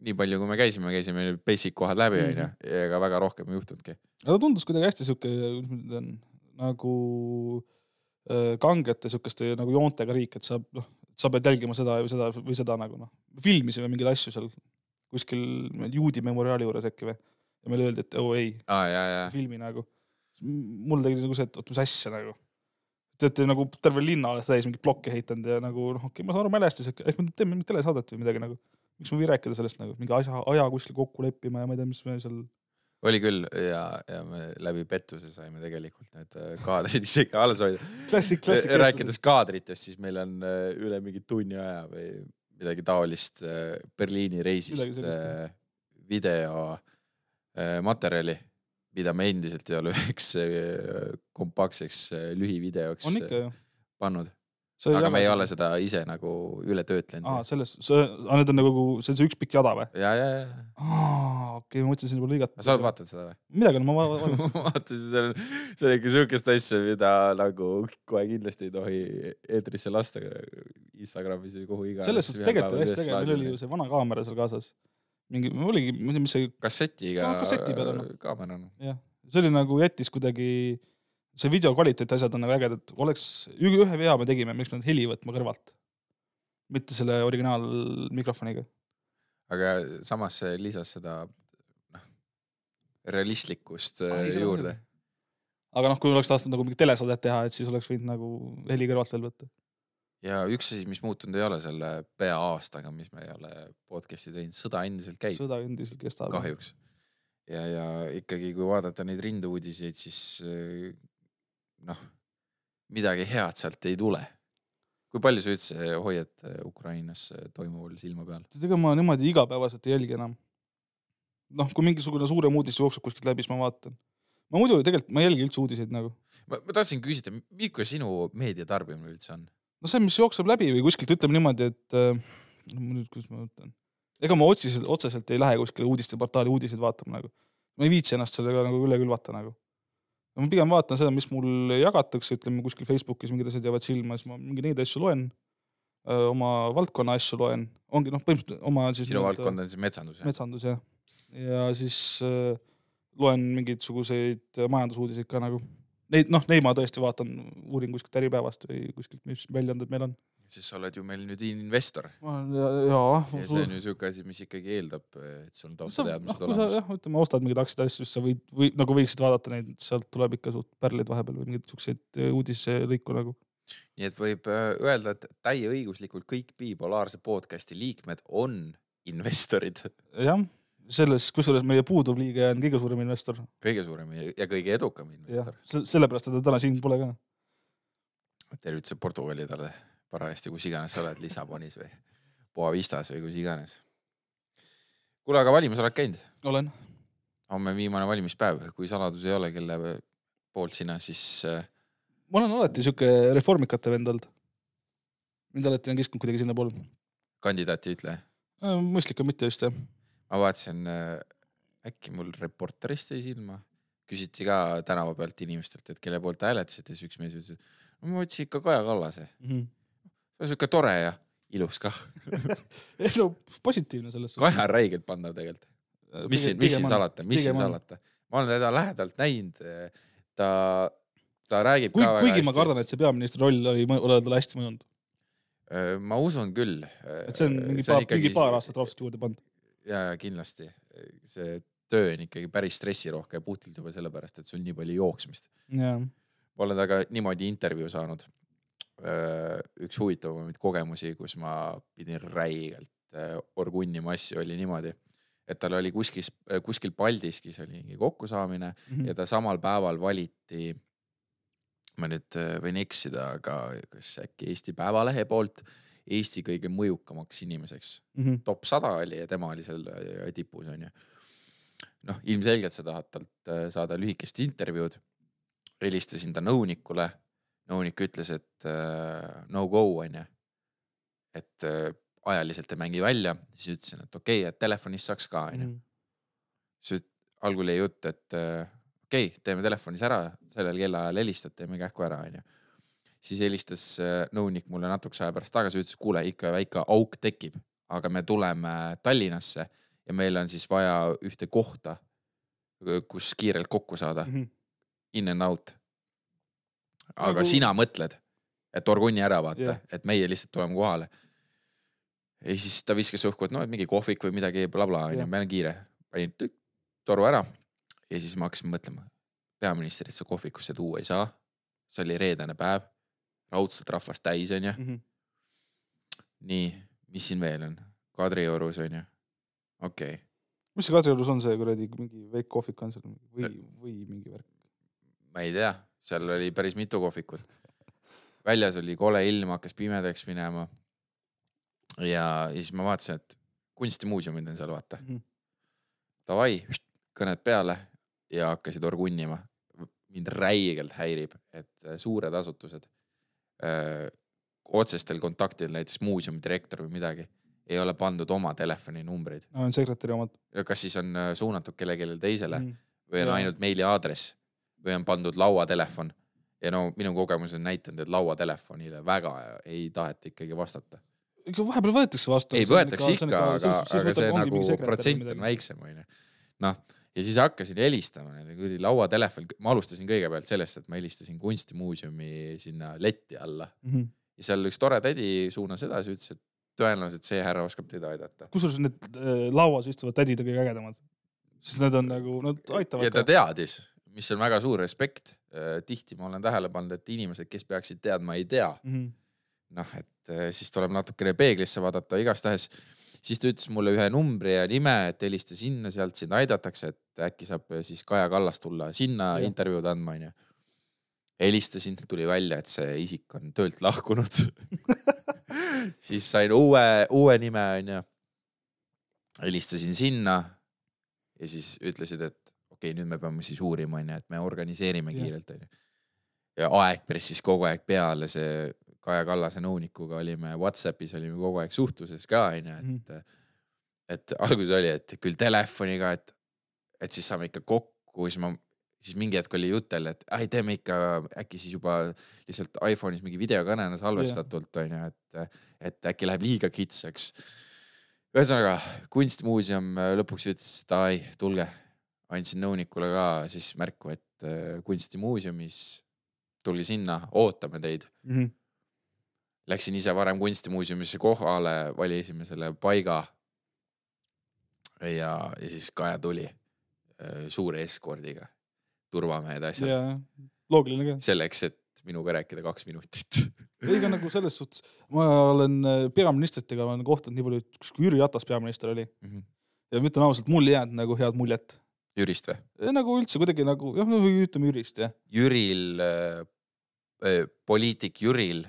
nii palju, kui me käisime, käisime basic kohad läbi Mhm. onju ja ega väga rohkem ei juhtunudki. aga ta tundus kuidagi hästi sihuke, kuidas ma ütlen, nagu äh, kangete sihukeste nagu joontega riik, et sa noh, sa pead jälgima seda või seda või seda nagu noh. filmisime mingeid asju seal kuskil juudi memoriaali juures äkki või. ja meile öeldi, et oo oh, ei, ja, filmi nagu. Mul tegi nagu see, et oot mis asja nagu. Te olete nagu terve linna olete täis mingeid plokke ehitanud ja nagu noh, okei okay,, ma saan aru mälestis, ehk me teeme mingit telesaadet või midagi nagu. miks me ei või rääkida sellest nagu mingi asja, aja kuskil kokku leppima ja ma ei tea, mis me seal. oli küll ja, ja me läbi pettuse saime tegelikult need äh, kaadrid isegi alles hoida. klassik. rääkides kaadritest, siis meil on äh, üle mingi tunni aja või midagi taolist äh, Berliini reisist äh, video äh, materjali, mida me endiselt ei ole üheks äh, kompaktseks äh, lühivideoks äh, pannud, aga me ei ole seda ise nagu üle töötlenud aa, selles, see, need on nagu, see on see üks pikk jada või? ja, ja, ja, aa, okei, ma mõtlesin juba lõigata. sa oled vaadanud seda või? midagi on, ma va- vaatasin. ma vaatasin, seal on, see on ikka siukest asja, mida nagu kohe kindlasti ei tohi eetrisse lasta Instagramis või kuhu iganes. selles suhtes tegelikult oli hästi äge, meil oli ju see vana kaamera seal kaasas. mingi, oligi, ma ei tea, mis see, kassetiga Aa, kasseti peal on. kaamerana. jah, see oli nagu jättis kuidagi, see video kvaliteet, asjad on nagu ägedad, oleks, ühe vea me tegime, miks me heli võtma kõrvalt. mitte selle originaalmikrofoniga. aga samas see lisas seda noh, realistlikkust Ai, äh, juurde aga noh, kui oleks tahtnud nagu mingit telesaadet teha, et siis oleks võinud nagu heli kõrvalt veel võtta. Ja üks asi, mis muutunud ei ole selle pea aastaga, mis me ei ole podcast'i teinud, sõda endiselt käib sõda endiselt kestab. kahjuks. ja, ja ikkagi, kui vaadata neid rinduudiseid, siis äh, noh, midagi head sealt ei tule. kui palju sa üldse hoiad äh, Ukrainas äh, toimuval silma peal? ega ma niimoodi igapäevaselt ei jälgi enam. noh, kui mingisugune suurem uudis jookseb kuskilt läbi, siis ma vaatan. ma muidu tegelikult, ma ei jälgi üldse uudiseid nagu. ma, ma tahtsin küsida, milline sinu meediatarbimine üldse on? No see, mis jookseb läbi või kuskilt ütleme niimoodi, et äh, nüüd, kuidas ma ütlen, ega ma otseselt, otseselt ei lähe kuskile uudisteportaali uudiseid vaatama nagu. ma ei viitsi ennast sellega nagu üle külvata nagu. ma pigem vaatan seda, mis mul jagatakse, ütleme kuskil Facebookis mingid asjad jäävad silma, siis ma mingeid neid asju loen. oma valdkonna asju loen, ongi noh, põhimõtteliselt oma siis. sinu valdkond on siis metsandus jah? metsandus jah. ja siis äh, loen mingisuguseid majandusuudiseid ka nagu. Neid noh, neid ma tõesti vaatan, uurin kuskilt Äripäevast või kuskilt, mis väljaanded meil on. siis sa oled ju meil nüüd investor ja, jaa. ja see on ju siuke asi, mis ikkagi eeldab, et sul on taustateadmised sa olemas. jah, ütleme, ostad mingeid aktsiaid asju, siis sa võid või nagu võiksid vaadata neid, sealt tuleb ikka suht pärleid vahepeal või mingeid siukseid uudiselõiku nagu. nii et võib äh, öelda, et täieõiguslikult kõik bipolaarse podcast'i liikmed on investorid, jah, selles, kusjuures meie puuduv liige on kõige suurem investor. kõige suurem ja kõige edukam investor., sellepärast teda täna siin pole ka. tervitused Portugali talle parajasti, kus iganes sa oled, Lissabonis või Boavistas või kus iganes. kuule, aga valimas oled käinud? olen. homme viimane valimispäev, kui saladus ei ole, kelle poolt sina siis äh, ma olen alati siuke reformikate vend olnud. mind alati on kiskunud kuidagi sinnapoole. kandidaati ei ütle? mõistlik on mitte just jah. Ma vaatasin, äkki mul Reporterist jäi silma, küsiti ka tänava pealt inimestelt, et kelle poolt hääletasid ja siis üks mees ütles, et ma võtsin ikka Kaja Kallase, see on siuke tore ja ilus kah. ei no positiivne selles Kaja on räigelt pandav tegelikult, mis siin, mis siin salata, mis siin salata, ma olen teda lähedalt näinud, ta, ta räägib kui, ka väga kuigi ma kardan, et see peaministri roll oli, oli talle hästi mõjunud, ma usun küll. et see on mingi paar, mingi paar aastat raudselt juurde pandud. ja, ja kindlasti see töö on ikkagi päris stressirohke puhtalt juba sellepärast, et sul nii palju jooksmist. ma olen temaga niimoodi intervjuu saanud. üks huvitavamaid kogemusi, kus ma pidin räigelt äh, orgunnima asju, oli niimoodi, et tal oli kuskil, kuskil Paldiskis oli mingi kokkusaamine Mhm. ja ta samal päeval valiti. ma nüüd äh, võin eksida, aga kas äkki Eesti Päevalehe poolt Eesti kõige mõjukamaks inimeseks Mhm. top sada oli ja tema oli seal äh, tipus onju. noh, ilmselgelt sa tahad talt äh, saada lühikest intervjuud. helistasin ta nõunikule, nõunik ütles, et äh, no go onju. et ajaliselt ei mängi välja, siis ütlesin, et okei okay,, et telefonist saaks ka onju. Mhm. siis algul jäi jutt, et okei okay,, teeme telefonis ära, sellel kellaajal helistad, teeme kähku ära onju. Siis helistas äh, nõunik mulle natukese aja pärast tagasi, ütles, kuule ikka väike auk tekib, aga me tuleme Tallinnasse ja meil on siis vaja ühte kohta, kus kiirelt kokku saada, Mhm. in and out. aga Nagu- sina mõtled, et Orgunni ära vaata yeah., et meie lihtsalt tuleme kohale. ja siis ta viskas õhku, et noh, et mingi kohvik või midagi blablabla onju Jah., meil on kiire. panin toru ära ja siis ma hakkasin mõtlema, peaministrit sa kohvikusse tuua ei saa. see oli reedene päev, raudselt rahvast täis onju. Mhm. nii, mis siin veel on? Kadriorus onju, okei okay.. mis see Kadriorus on see kuradi mingi väike kohvik on seal või, või mingi värk? ma ei tea, seal oli päris mitu kohvikut. väljas oli kole ilm, hakkas pimedaks minema. ja, ja siis ma vaatasin, et kunstimuuseumid on seal, vaata. Mhm. Davai, kõned peale, ja hakkasid orgunnima. mind räigelt häirib, et äh, suured asutused öö, otsestel kontaktidel, näiteks muuseumi direktor või midagi, ei ole pandud oma telefoninumbreid. on sekretäri omad. kas siis on äh, suunatud kellelegi teisele mm. või on Jaa. ainult meiliaadress või on pandud lauatelefon ja no minu kogemus on näidanud, et lauatelefonile väga ei taheta ikkagi vastata. ikka vahepeal võetakse vastu. ei võetakse ikka, aga, aga see nagu protsent on väiksem onju. noh, ja siis hakkasin helistama kuradi lauatelefon, ma alustasin kõigepealt sellest, et ma helistasin kunstimuuseumi sinna letti alla mm. -hmm. ja seal üks tore tädi suunas edasi, ütles, et tõenäoliselt see härra oskab teid aidata. kusjuures need äh, lauas istuvad tädid on kõige ägedamad. sest need on nagu, nad aitavad ja ta teadis, mis on väga suur respekt. tihti ma olen tähele pannud, et inimesed, kes peaksid teadma, ei tea. mm. -hmm. noh, et eh, siis tuleb natukene peeglisse vaadata, igastahes siis ta ütles mulle ühe numbri ja nime, et helista sinna, sealt sind aidatakse, et äkki saab eh, siis Kaja Kallas tulla sinna intervjuud andma, onju. helistasin, tuli välja, et see isik on töölt lahkunud siis sain uue, uue nime, onju. helistasin sinna ja siis ütlesid, et okei okay,, nüüd me peame siis uurima, onju, et me organiseerime Jah. kiirelt, onju. ja aeg pressis kogu aeg peale, see Kaja Kallase nõunikuga olime Whatsappis olime kogu aeg suhtluses ka, onju, et et alguses oli, et küll telefoniga, et, et siis saame ikka kokku, siis ma, siis mingi hetk oli jutt jälle, et ai, teeme ikka äkki siis juba lihtsalt iPhone'is mingi videokõnena salvestatult onju, et, et äkki läheb liiga kitsaks. ühesõnaga kunstimuuseum lõpuks ütles, et ai, tulge, andsin nõunikule ka siis märku, et kunstimuuseumis tulge sinna, ootame teid Mm -hmm. Läksin ise varem kunstimuuseumisse kohale, valisime selle paiga. ja, ja siis Kaja tuli äh, suure eskordiga, turvamehed, asjad, ja loogiline ka. selleks, et minuga rääkida kaks minutit ei, aga nagu selles suhtes, ma olen äh, peaministritega olen kohtunud nii palju, kus kui Jüri Ratas peaminister oli Mhm. ja ma ütlen ausalt, mul ei jäänud nagu head muljet. Jürist või? nagu üldse kuidagi nagu jah, no ütleme Jürist jah. Jüril äh,, äh, poliitik Jüril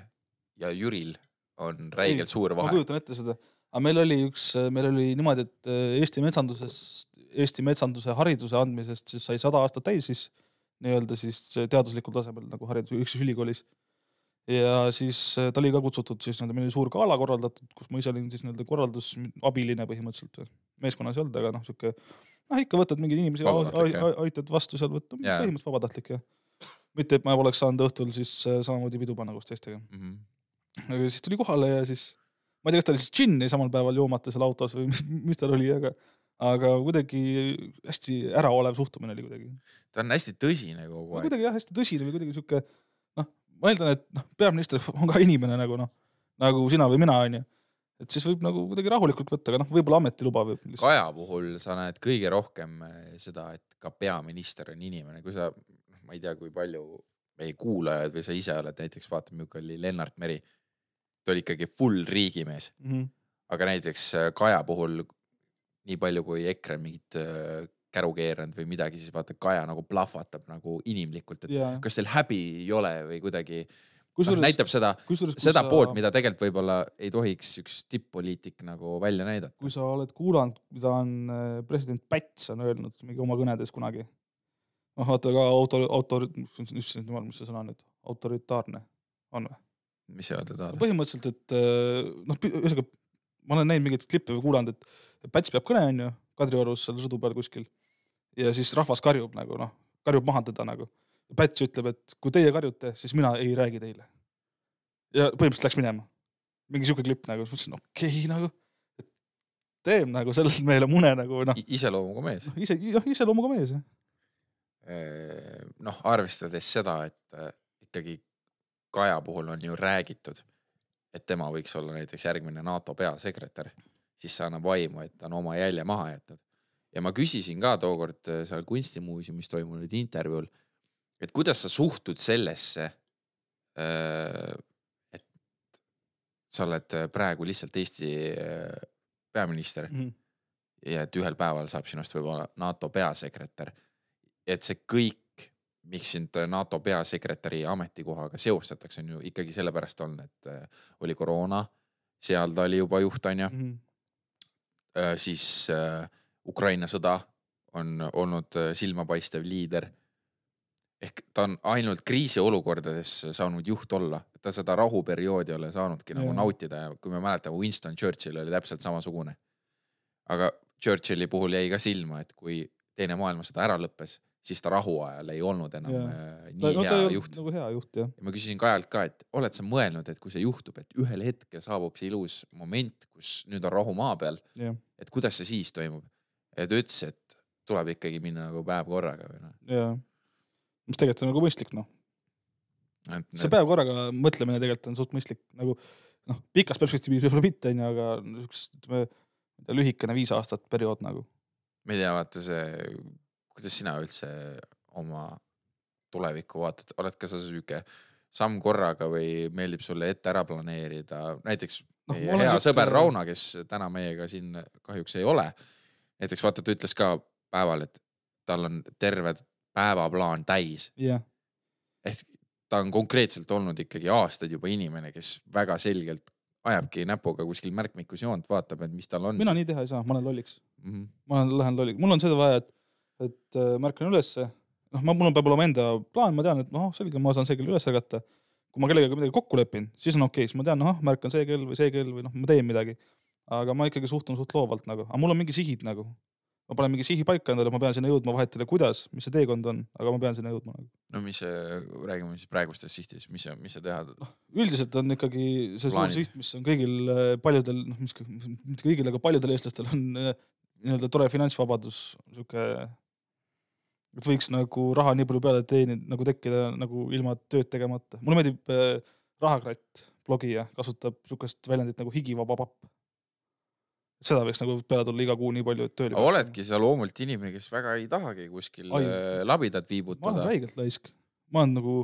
ja Jüril on räigelt suur ma vahe. kujutan ette seda, aga meil oli üks, meil oli niimoodi, et äh, Eesti metsandusest, Eesti metsanduse hariduse andmisest siis sai sada aastat täis siis nii-öelda siis teaduslikul tasemel nagu haridus, üks siis ülikoolis. ja siis äh, ta oli ka kutsutud siis nii-öelda, meil oli suur gala korraldatud, kus ma ise olin siis nii-öelda korraldusabiline põhimõtteliselt. meeskonnas ei olnud, aga noh, sihuke noh, ikka võtad mingeid inimesi, aitad vastu seal võtta, põhimõtteliselt vabatahtlik jah. mitte, et ma poleks saanud õhtul siis äh, samamoodi pidu panna koos teistega. Mhm. Aga siis tuli kohale ja siis, ma ei tea, kas ta oli siis džinni samal päeval joomata seal autos või mis, mis tal oli, aga, aga kuidagi hästi äraolev suhtumine oli kuidagi. ta on hästi tõsine kogu aeg. kuidagi jah, hästi tõsine või kuidagi sihuke noh, ma eeldan, et noh, peaminister on ka inimene nagu noh, nagu sina või mina onju. et siis võib nagu kuidagi rahulikult võtta, aga noh, võib-olla ametiluba võib. Kaja puhul sa näed kõige rohkem eh, seda, et ka peaminister on inimene, kui sa, ma ei tea, kui palju meie kuulajad või sa ise oled näiteks vaata, milline oli Lennart Meri. Ta oli ikkagi full riigimees, Mm -hmm. aga näiteks eh, Kaja puhul nii palju kui EKRE mingit eh, käru keeranud või midagi, siis vaata Kaja nagu plahvatab nagu inimlikult, et ja kas teil häbi ei ole või kuidagi noh, näitab seda, seda sa- poolt, mida tegelikult võib-olla ei tohiks üks tipp-poliitik nagu välja näidata. kui sa oled kuulanud, mida on äh, president Päts on öelnud mingi oma kõnedes kunagi. noh, vaata ka auto, auto, issand jumal, mis see sõna nüüd, autoritaarne on või? Mis öelda tahad? põhimõtteliselt, et äh, noh, ühesõnaga ma olen näinud mingeid klippe või kuulanud, et Päts peab kõne onju Kadriorus seal rõdu peal kuskil ja siis rahvas karjub nagu noh, karjub maha teda nagu. Päts ütleb, et kui teie karjute, siis mina ei räägi teile. ja põhimõtteliselt läks minema. mingi siuke klipp nagu, mõtlesin okei okay, nagu, et teeb nagu sellelt mehele mune nagu noh, iseloomuga mees. ise, jah iseloomuga mees jah. noh, arvestades seda, et äh, ikkagi Kaja puhul on ju räägitud, et tema võiks olla näiteks järgmine NATO peasekretär, siis see annab aimu, et ta on oma jälje maha jätnud. ja ma küsisin ka tookord äh, seal kunstimuuseumis toimunud intervjuul, et kuidas sa suhtud sellesse, et sa oled praegu lihtsalt Eesti äh, peaminister Mhm. ja et ühel päeval saab sinust võib-olla NATO peasekretär. et see kõik, miks sind NATO peasekretäri ametikohaga seostatakse, on ju ikkagi sellepärast olnud, et äh, oli koroona, seal ta oli juba juht, onju, Mhm. siis äh, Ukraina sõda on olnud äh, silmapaistev liider. ehk ta on ainult kriisiolukordades saanud juht olla, ta seda rahuperioodi ei ole saanudki nagu Jaa. nautida ja kui me mäletame, Winston Churchill oli täpselt samasugune. aga Churchilli puhul jäi ka silma, et kui teine maailmasõda ära lõppes, siis ta rahuajal ei olnud enam Jaa. äh, ta, nii no, ta hea ei olnud juht. nagu hea juht jah. ja ma küsisin Kajalt ka, et oled sa mõelnud, et kui see juhtub, et ühel hetkel saabub see ilus moment, kus nüüd on rahu maa peal, et kuidas see siis toimub? ja ta ütles, et tuleb ikkagi minna nagu päev korraga või noh. ja. mis tegelikult on nagu mõistlik noh, et see päev korraga mõtlemine tegelikult on suht mõistlik nagu noh, pikas perspektiivis võib-olla mitte onju, aga niisugust ütleme, lühikene viis aastat periood nagu. ma ei tea, vaata see, kuidas sina üldse oma tulevikku vaatad, oled ka sa sihuke samm korraga või meeldib sulle ette ära planeerida, näiteks Noh, meie olen hea sihuke- sõber Rauno, kes täna meiega siin kahjuks ei ole. näiteks vaata, ta ütles ka päeval, et tal on terve päevaplaan täis, jah, ehk ta on konkreetselt olnud ikkagi aastaid juba inimene, kes väga selgelt ajabki näpuga kuskil märkmikus joont, vaatab, et mis tal on. mina nii teha ei saa, ma olen lolliks. mm. -hmm. ma lähen lolliks, mul on seda vaja, et, et äh, märkan ülesse, noh, ma, mul peab olema enda plaan, ma tean, et noh, selge, ma saan see kell üles ärgata. kui ma kellegagi midagi kokku lepin, siis on okei okay,, siis ma tean, noh, märkan see kell või see kell või noh, ma teen midagi. aga ma ikkagi suhtun suht loovalt nagu, aga mul on mingi sihid nagu. ma panen mingi sihi paika endale, ma pean sinna jõudma, vahet ei ole, kuidas, mis see teekond on, aga ma pean sinna jõudma nagu. no mis see, räägime siis praegustest sihtidest, mis mis sa teha tahad? üldiselt on ikkagi see suur Plaanid. siht, mis on kõigil äh, paljudel, noh, mis, mitte kõigil, aga paljudel eestlastel on äh, nii-öelda tore finantsvabadus, sihuke, et võiks nagu raha nii palju peale teenida, nagu tekkida nagu ilma tööd tegemata. mulle meeldib äh, Rahakratt, blogija, kasutab sihukest väljendit nagu higivaba papp. seda võiks nagu peale tulla iga kuu nii palju, et tööl. aga oledki sa loomult inimene, kes väga ei tahagi kuskil Ai. äh, labidat ma olen viibutada. räigelt laisk, ma olen nagu,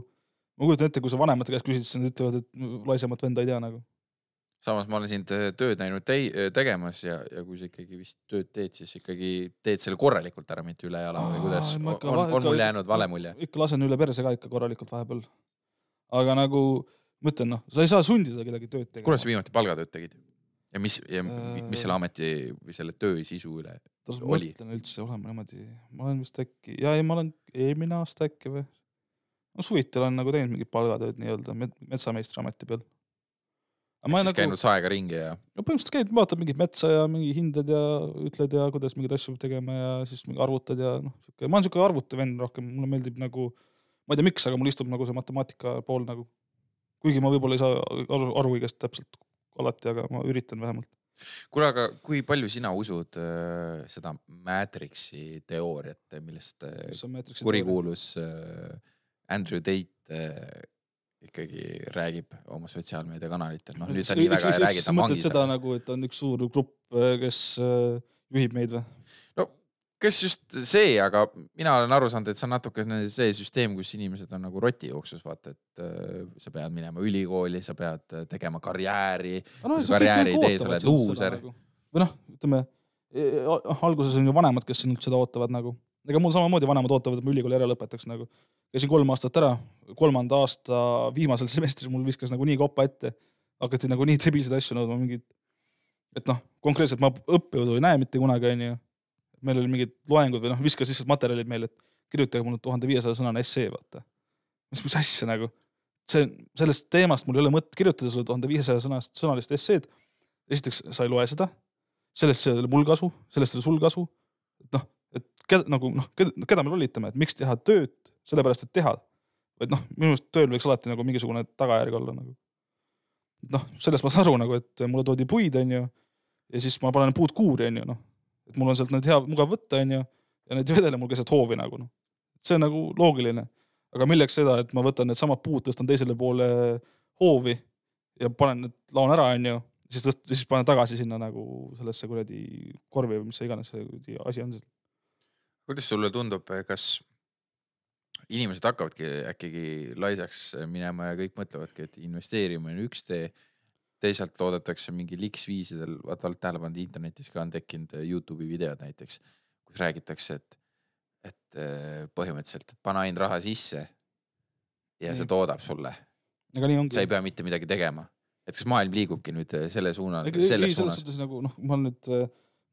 ma kujutan ette, kui sa vanemate käest küsid, siis nad ütlevad, et laisemat venda ei tea nagu. Samas ma olen sind äh, tööd näinud tei-, tegemas ja, ja kui sa ikkagi vist tööd teed, siis ikkagi teed selle korralikult ära, mitte üle jala või kuidas, ma on, on, mul jäänud vale mulje? ikka lasen üle perse ka ikka korralikult vahepeal. aga nagu ma ütlen, noh, sa ei saa sundida kedagi tööd tegema. kuule, sa viimati palgatööd tegid? ja mis, ja mi- mis Äh, selle ameti või selle töö sisu üle? ma oli? mõtlen üldse olema niimoodi, ma olen vist äkki, ja ei, ma olen eelmine aasta äkki või. no suviti olen nagu teinud mingit palgatööd nii-öelda met- metsameistriameti peal. Ma siis nagu... käinud saega ringi ja no põhimõtteliselt käid, vaatad mingit metsa ja mingi hinded ja ütled ja kuidas mingeid asju peab tegema ja siis arvutad ja noh, sihuke, ma olen sihuke arvutavend rohkem, mulle meeldib nagu, ma ei tea, miks, aga mul istub nagu see matemaatika pool nagu. kuigi ma võib-olla ei saa aru, aru kõigest täpselt alati, aga ma üritan vähemalt. kuule, aga kui palju sina usud äh, seda Matrixi teooriat, millest äh, kurikuulus äh, Andrew Tate äh, ikkagi räägib oma sotsiaalmeediakanalitel, noh nüüd ta nii väga ei räägi, ta on vangis. seda nagu, et on üks suur grupp, kes äh, juhib meid või? no kes just see, aga mina olen aru saanud, et see on natukene see süsteem, kus inimesed on nagu rotijooksus, vaata, et äh, sa pead minema ülikooli, sa pead äh, tegema karjääri. no, Kui sa karjääri ei tee, sa oled luuser. Nagu. või noh, ütleme eh, alguses on ju vanemad, kes sinult seda ootavad nagu. Ega mul samamoodi vanemad ootavad, et ma ülikooli ära lõpetaks nagu. käisin kolm aastat ära, kolmanda aasta viimasel semestril mul viskas nagu nii kopa ette. hakati nagu nii debiilseid asju nõudma, mingid, et noh, konkreetselt ma õppejõudu ei näe mitte kunagi, onju. meil oli mingid loengud või noh, viskas lihtsalt materjalid meile, et kirjutage mulle tuhande viiesaja sõnane essee, vaata. mis, mis asja nagu, see, sellest teemast mul ei ole mõtet kirjutada sulle tuhande viiesaja sõnast, sõnalist esseed. esiteks, sa ei loe seda, sellest ei ole mul kasu, sellest ei ole sul kasu. noh, keda nagu noh, keda me lollitame, et miks teha tööd sellepärast, et teha. et noh, minu arust tööl võiks alati nagu mingisugune tagajärg olla nagu. noh, sellest ma saan aru nagu, et mulle toodi puid, onju. ja siis ma panen puud kuuri, onju, noh. et mul on sealt neid hea, mugav võtta, onju. ja neid vedele mul keset hoovi nagu noh. see on nagu loogiline. aga milleks seda, et ma võtan needsamad puud, tõstan teisele poole hoovi ja panen need, laon ära, onju siis siis panen tagasi sinna nagu sellesse kuradi korvi või mis see iganes see asi on seal. Kuidas sulle tundub, kas inimesed hakkavadki äkki laisaks minema ja kõik mõtlevadki, et investeerimine on üks tee. teisalt loodetakse mingi liks viisidel, vaata oled tähele pannud, internetis ka on tekkinud Youtube'i videod näiteks, kus räägitakse, et, et eh, põhimõtteliselt, et pane ainult raha sisse ja see toodab sulle, sa ei. pea mitte midagi tegema. et kas maailm liigubki nüüd selle suuna, selles suunas? nagu noh, ma olen nüüd,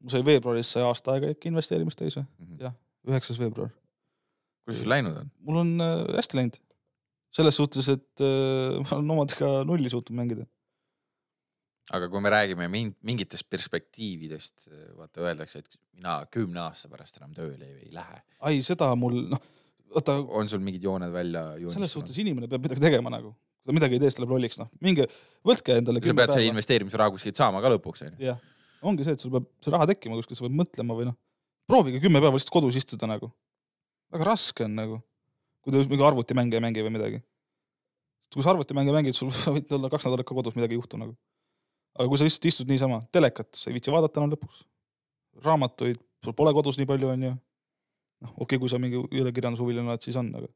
sai veebruaris sai aasta aega ikka investeerimist täis või, Mhm. jah. üheksas veebruar. kuidas sul läinud on? mul on äh, hästi läinud. selles suhtes, et äh, ma olen omadega nulli suutnud mängida. aga kui me räägime min- mingitest perspektiividest, vaata öeldakse, et mina kümne aasta pärast enam tööle ei, ei lähe. ai, seda mul noh, vaata on sul mingid jooned välja selles suhtes joonistunud? inimene peab midagi tegema nagu, kui ta midagi ei tee, siis ta läheb lolliks, noh, minge võtke endale. sa pead selle investeerimisraha kuskilt saama ka lõpuks onju. jah, ongi see, et sul peab see raha tekkima kuskil, sa pead mõtlema või noh, proovige kümme päeva lihtsalt kodus istuda nagu. väga raske on nagu, kui te mingi arvutimänge ei mängi või midagi. kui sa arvutimänge mängid, sul võid olla kaks nädalat ka kodus midagi ei juhtu nagu. aga kui sa lihtsalt istud niisama, telekat sa ei viitsi vaadata enam lõpuks. raamatuid, sul pole kodus nii palju, onju. noh, okei okay,, kui sa mingi üldkirjandushuviline oled, siis on, aga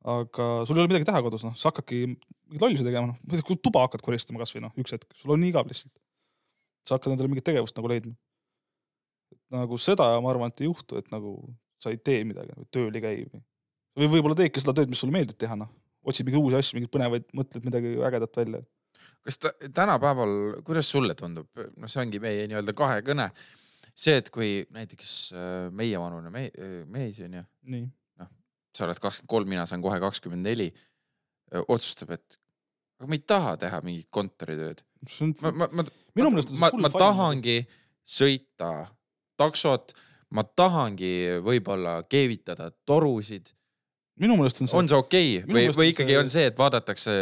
aga sul ei ole midagi teha kodus, noh, sa hakkadki mingeid lollusi tegema, noh, tuba hakkad koristama kasvõi noh, üks hetk, sul on nii igav lihtsalt. Sa hakkad endale mingit tegevust nagu leidma. nagu seda ma arvan, et ei juhtu, et nagu sa ei tee midagi, tööl ei käi või. või võib-olla teedki seda tööd, mis sulle meeldib teha, noh. otsid mingeid uusi asju, mingeid põnevaid, mõtled midagi ägedat välja. kas ta tänapäeval, kuidas sulle tundub, noh, see ongi meie nii-öelda kahekõne. see, et kui näiteks äh, meievanune me, mees onju, nii. sa oled kakskümmend kolm, mina saan kohe kakskümmend neli, otsustab, et aga ma ei taha teha mingit kontoritööd. on, ma, ma, ma, minu meelest on ma see, hull ma tahangi sõita taksot, ma tahangi võib-olla keevitada torusid. minu meelest on see on see okei Minu või, või on ikkagi see- on see, et vaadatakse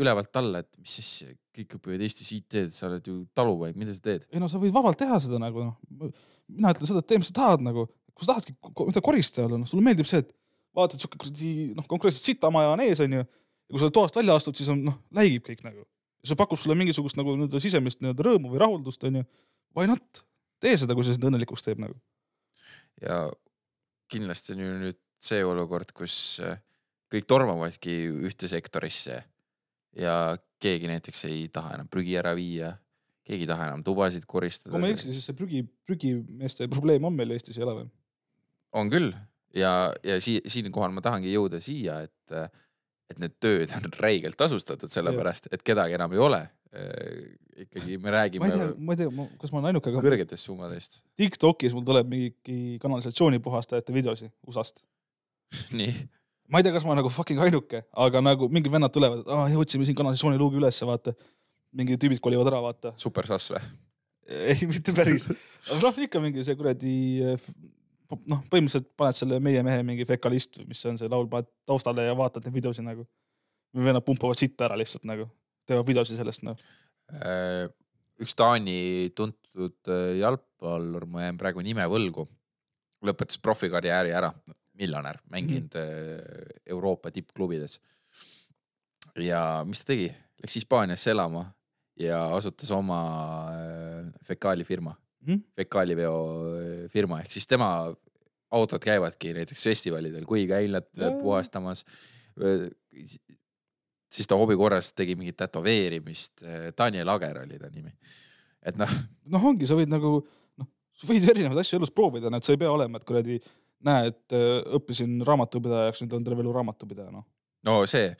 ülevalt alla, et mis asja, kõik õpivad Eestis IT-d, sa oled ju talupoeg, mida sa teed? ei no sa võid vabalt teha seda nagu noh. mina ütlen seda, et tee, mis sa tahad nagu, kui sa tahadki mida koristaja olla, noh, sulle meeldib see, et vaatad siuke kuradi noh, konkreetselt sitamaja on ees onju. Ja kui sa toast välja astud, siis on noh, läigib kõik nagu. see pakub sulle mingisugust nagu nii-öelda sisemist nii-öelda rõõmu või rahuldust onju. Why not, tee seda, kui see sind õnnelikuks teeb nagu. ja kindlasti on ju nüüd see olukord, kus äh, kõik tormavadki ühte sektorisse ja keegi näiteks ei taha enam prügi ära viia, keegi ei taha enam tubasid koristada. kui ma ei eksi, siis see prügi, prügimeeste probleem on meil Eestis, ei ole või? on küll ja, ja sii-, siinkohal ma tahangi jõuda siia, et, et need tööd on räigelt tasustatud, sellepärast et kedagi enam ei ole. ikkagi me ma räägime ei tea, ma ei tea, kas ma olen ainuke, aga kõrgetest summadest. Tiktokis mul tuleb mingi kanalisatsioonipuhastajate videosi USA-st. nii, ma ei tea, kas ma olen nagu fucking ainuke, aga nagu mingid vennad tulevad, et aa, otsime siin kanalisatsiooniluugi ülesse, vaata. mingid tüübid kolivad ära, vaata. super sass või? ei, mitte päris. aga noh, ikka mingi see kuradi noh, põhimõtteliselt paned selle Meie mehe mingi fekalist mis on see laul, paned taustale ja vaatad neid videosid nagu. vennad pumpavad sitta ära lihtsalt nagu, teevad videosid sellest noh. Äh, üks Taani tuntud äh, jalgpallur, ma jään praegu nime võlgu, lõpetas profikarjääri ära, miljonär, mänginud mm. Euroopa tippklubides. ja mis ta tegi, läks Hispaaniasse elama ja asutas oma fekaalifirma Mhm. fekaaliveo firma ehk siis tema autod käivadki näiteks festivalidel Kuiga-Eilat Jaa. puhastamas. siis ta hobi korras tegi mingit tätoveerimist, Daniel Ager oli ta nimi. et noh, noh, ongi, sa võid nagu noh, sa võid erinevaid asju elus proovida, et sa ei pea olema, et kuradi näe, et õppisin raamatupidajaks, nüüd on terve elu raamatupidaja, noh. no see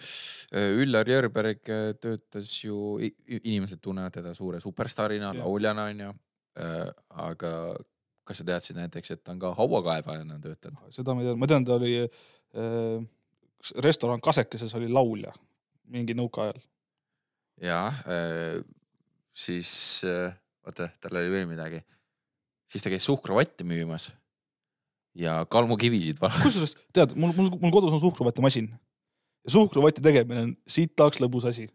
Üllar Jörberg töötas ju, inimesed tunnevad teda suure superstaarina, lauljana onju. Aga kas sa teadsid näiteks, et ta on ka hauakaebajana töötanud? seda ma ei tea, ma tean, ta oli äh, restoran Kasekeses oli laulja mingi nõukaajal. ja äh, siis äh, oota, tal oli veel midagi. siis ta käis suhkruvatti müümas ja kalmukivisid val-. kusjuures tead, mul, mul, mul kodus on suhkruvatimasin. ja suhkruvati tegemine on sitaks lõbus asi.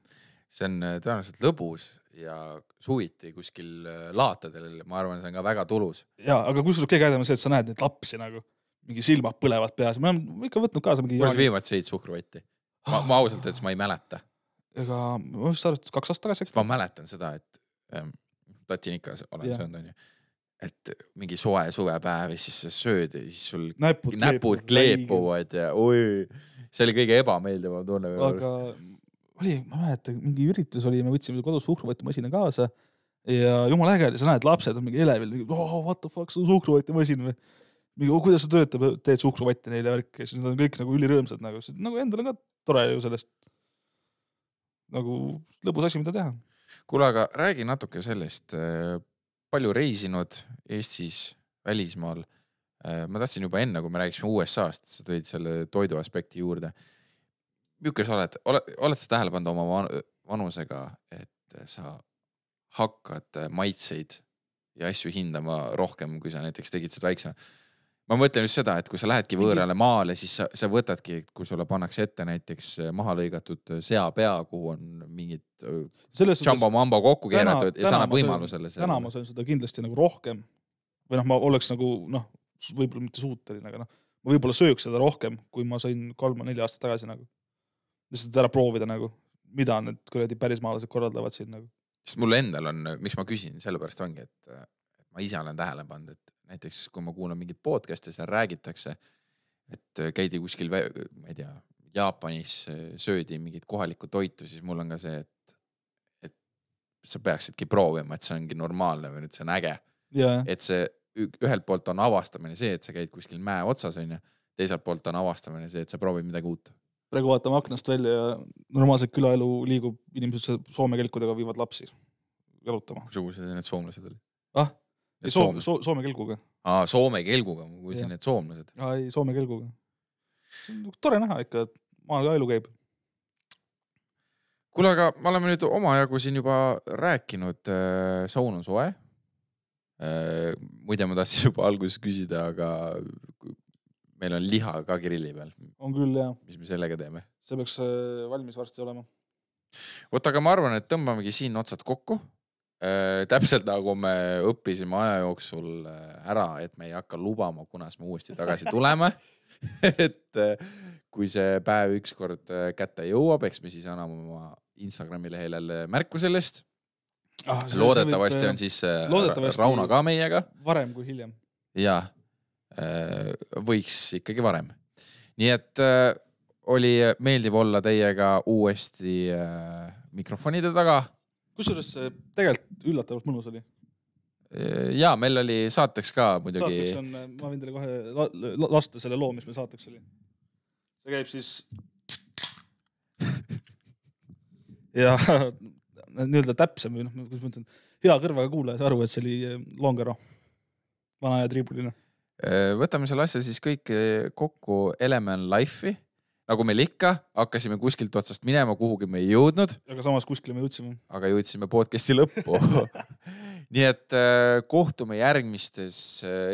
See on äh, tõenäoliselt lõbus ja suviti kuskil äh, laatadel, ma arvan, see on ka väga tulus. ja, aga kusjuures kõige ägedam on see, et sa näed neid lapsi nagu, mingi silmad põlevad peas, me oleme ikka võtnud kaasa mingi. kuidas viimati sõid suhkruvatti? ma, ma ausalt öeldes ma ei mäleta, ega ma just arvasin, et kaks aastat tagasi, eks ma mäletan seda, et ähm, tatin ikka s- olen söönud onju. et mingi soe suvepäev ja siis sa sööd ja siis sul näpud näpud kleepuvad ja oi, see oli kõige ebameeldivam tunne minu arust. oli, ma ei mäleta, mingi üritus oli, me võtsime kodus suhkruvatimasina kaasa ja jumala äge oli, sa näed, lapsed on mingi elevil, mingi oh, what the fuck, see on suhkruvatimasin või. mingi oh, kuidas see töötab, teed suhkruvatti neile värki ja siis nad on kõik nagu ülirõõmsad nagu, nagu endal on ka tore ju sellest. nagu lõbus asi, mida teha. kuule, aga räägi natuke sellest, palju reisinud Eestis, välismaal. ma tahtsin juba enne, kui me rääkisime USA-st, sa tõid selle toidu aspekti juurde. Milline sa oled, oled, oled sa tähele pannud oma van- vanusega, et sa hakkad maitseid ja asju hindama rohkem, kui sa näiteks tegid seda väiksena? ma mõtlen just seda, et kui sa lähedki võõrale maale, siis sa, sa võtadki, kui sulle pannakse ette näiteks maha lõigatud seapea, kuhu on mingid selles jambo-mambo kokku keeratud ja see annab võimalusele täna ma söön seda kindlasti nagu rohkem või noh, ma oleks nagu noh, võib-olla mitte suuteline, aga noh, ma võib-olla sööks seda rohkem, kui ma sõin kolm-neli aastat tagasi nagu. Lihtsalt ära proovida nagu, mida need kuradi pärismaalased korraldavad siin nagu. sest mul endal on, miks ma küsin, sellepärast ongi, et ma ise olen tähele pannud, et näiteks kui ma kuulan mingit podcast'i, seal räägitakse, et käidi kuskil, ma ei tea, Jaapanis söödi mingit kohalikku toitu, siis mul on ka see, et, et sa peaksidki proovima, et see ongi normaalne või et see on äge, ja, et see ühelt poolt on avastamine see, et sa käid kuskil mäe otsas, onju, teiselt poolt on avastamine see, et sa proovid midagi uut. Praegu vaatame aknast välja ja normaalselt külaelu liigub, inimesed soome kelkudega viivad lapsi jalutama. missugused need soomlased olid? ah, Need Soome, soomlased, Soome kelguga. aa Soome kelguga, ma kuulsin need soomlased. aa ei, Soome kelguga. tore näha ikka, et maal ka elu käib. kuule, aga me oleme nüüd omajagu siin juba rääkinud, saun on soe. muide, ma tahtsin juba alguses küsida, aga meil on liha ka grilli peal, on küll ja, mis me sellega teeme? see peaks äh, valmis varsti olema. vot, aga ma arvan, et tõmbamegi siin otsad kokku. täpselt nagu me õppisime aja jooksul äh, ära, et me ei hakka lubama, kunas me uuesti tagasi tuleme. et äh, kui see päev ükskord äh, kätte jõuab, eks me siis anname oma Instagrami lehel jälle märku sellest. loodetavasti on siis äh, loodetavasti- Rauno ka meiega varem kui hiljem. ja võiks ikkagi varem. nii et äh, oli meeldiv olla teiega uuesti äh, mikrofonide taga kusjuures see tegelikult üllatavalt mõnus oli. ja meil oli saateks ka muidugi saateks on, ma võin teile kohe la, la, lasta selle loo, mis meil saateks oli. see käib siis. ja nii-öelda täpsem või noh, kuidas ma ütlen, hea kõrvaga kuulaja sai aru, et see oli Longero, vana ja triibuline. Äh, võtame selle asja siis kõik äh, kokku Element Life'i. nagu meil ikka, hakkasime kuskilt otsast minema, kuhugi me ei jõudnud, aga samas kuskile me jõudsime. aga jõudsime podcast'i lõppu. nii et äh, kohtume järgmistes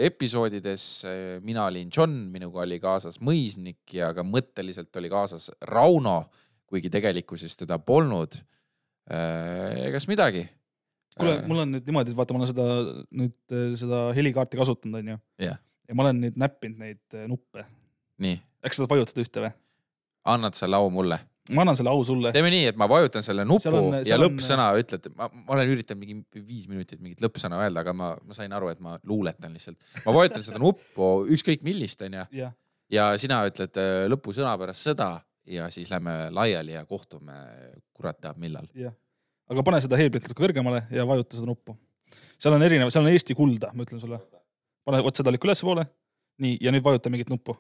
episoodides. mina olin John, minuga oli kaasas Mõisnik ja ka mõtteliselt oli kaasas Rauno, kuigi tegelikkuses teda polnud. egas midagi. kuule, mul on nüüd niimoodi, et vaata, ma olen seda nüüd seda helikaarti kasutanud, onju. Jah. Ja ma olen nüüd näppinud neid eh, nuppe. nii, äkki sa tahad vajutada ühte või? annad selle au mulle. ma annan selle au sulle. teeme nii, et ma vajutan selle nupu Seal on- ja seal on- lõppsõna ütled, ma, ma olen üritanud mingi viis minutit mingit lõppsõna öelda, aga ma, ma sain aru, et ma luuletan lihtsalt. ma vajutan seda nuppu, ükskõik millist, onju, ja sina ütled äh, lõpusõna pärast seda ja siis lähme laiali ja kohtume, kurat teab millal. jah. aga pane seda heelplit natuke kõrgemale ja vajuta seda nuppu. seal on erinev, seal on Eesti kulda, ma ütlen sulle. pane, vot seda lükka ülespoole. nii, ja nüüd vajuta mingit nuppu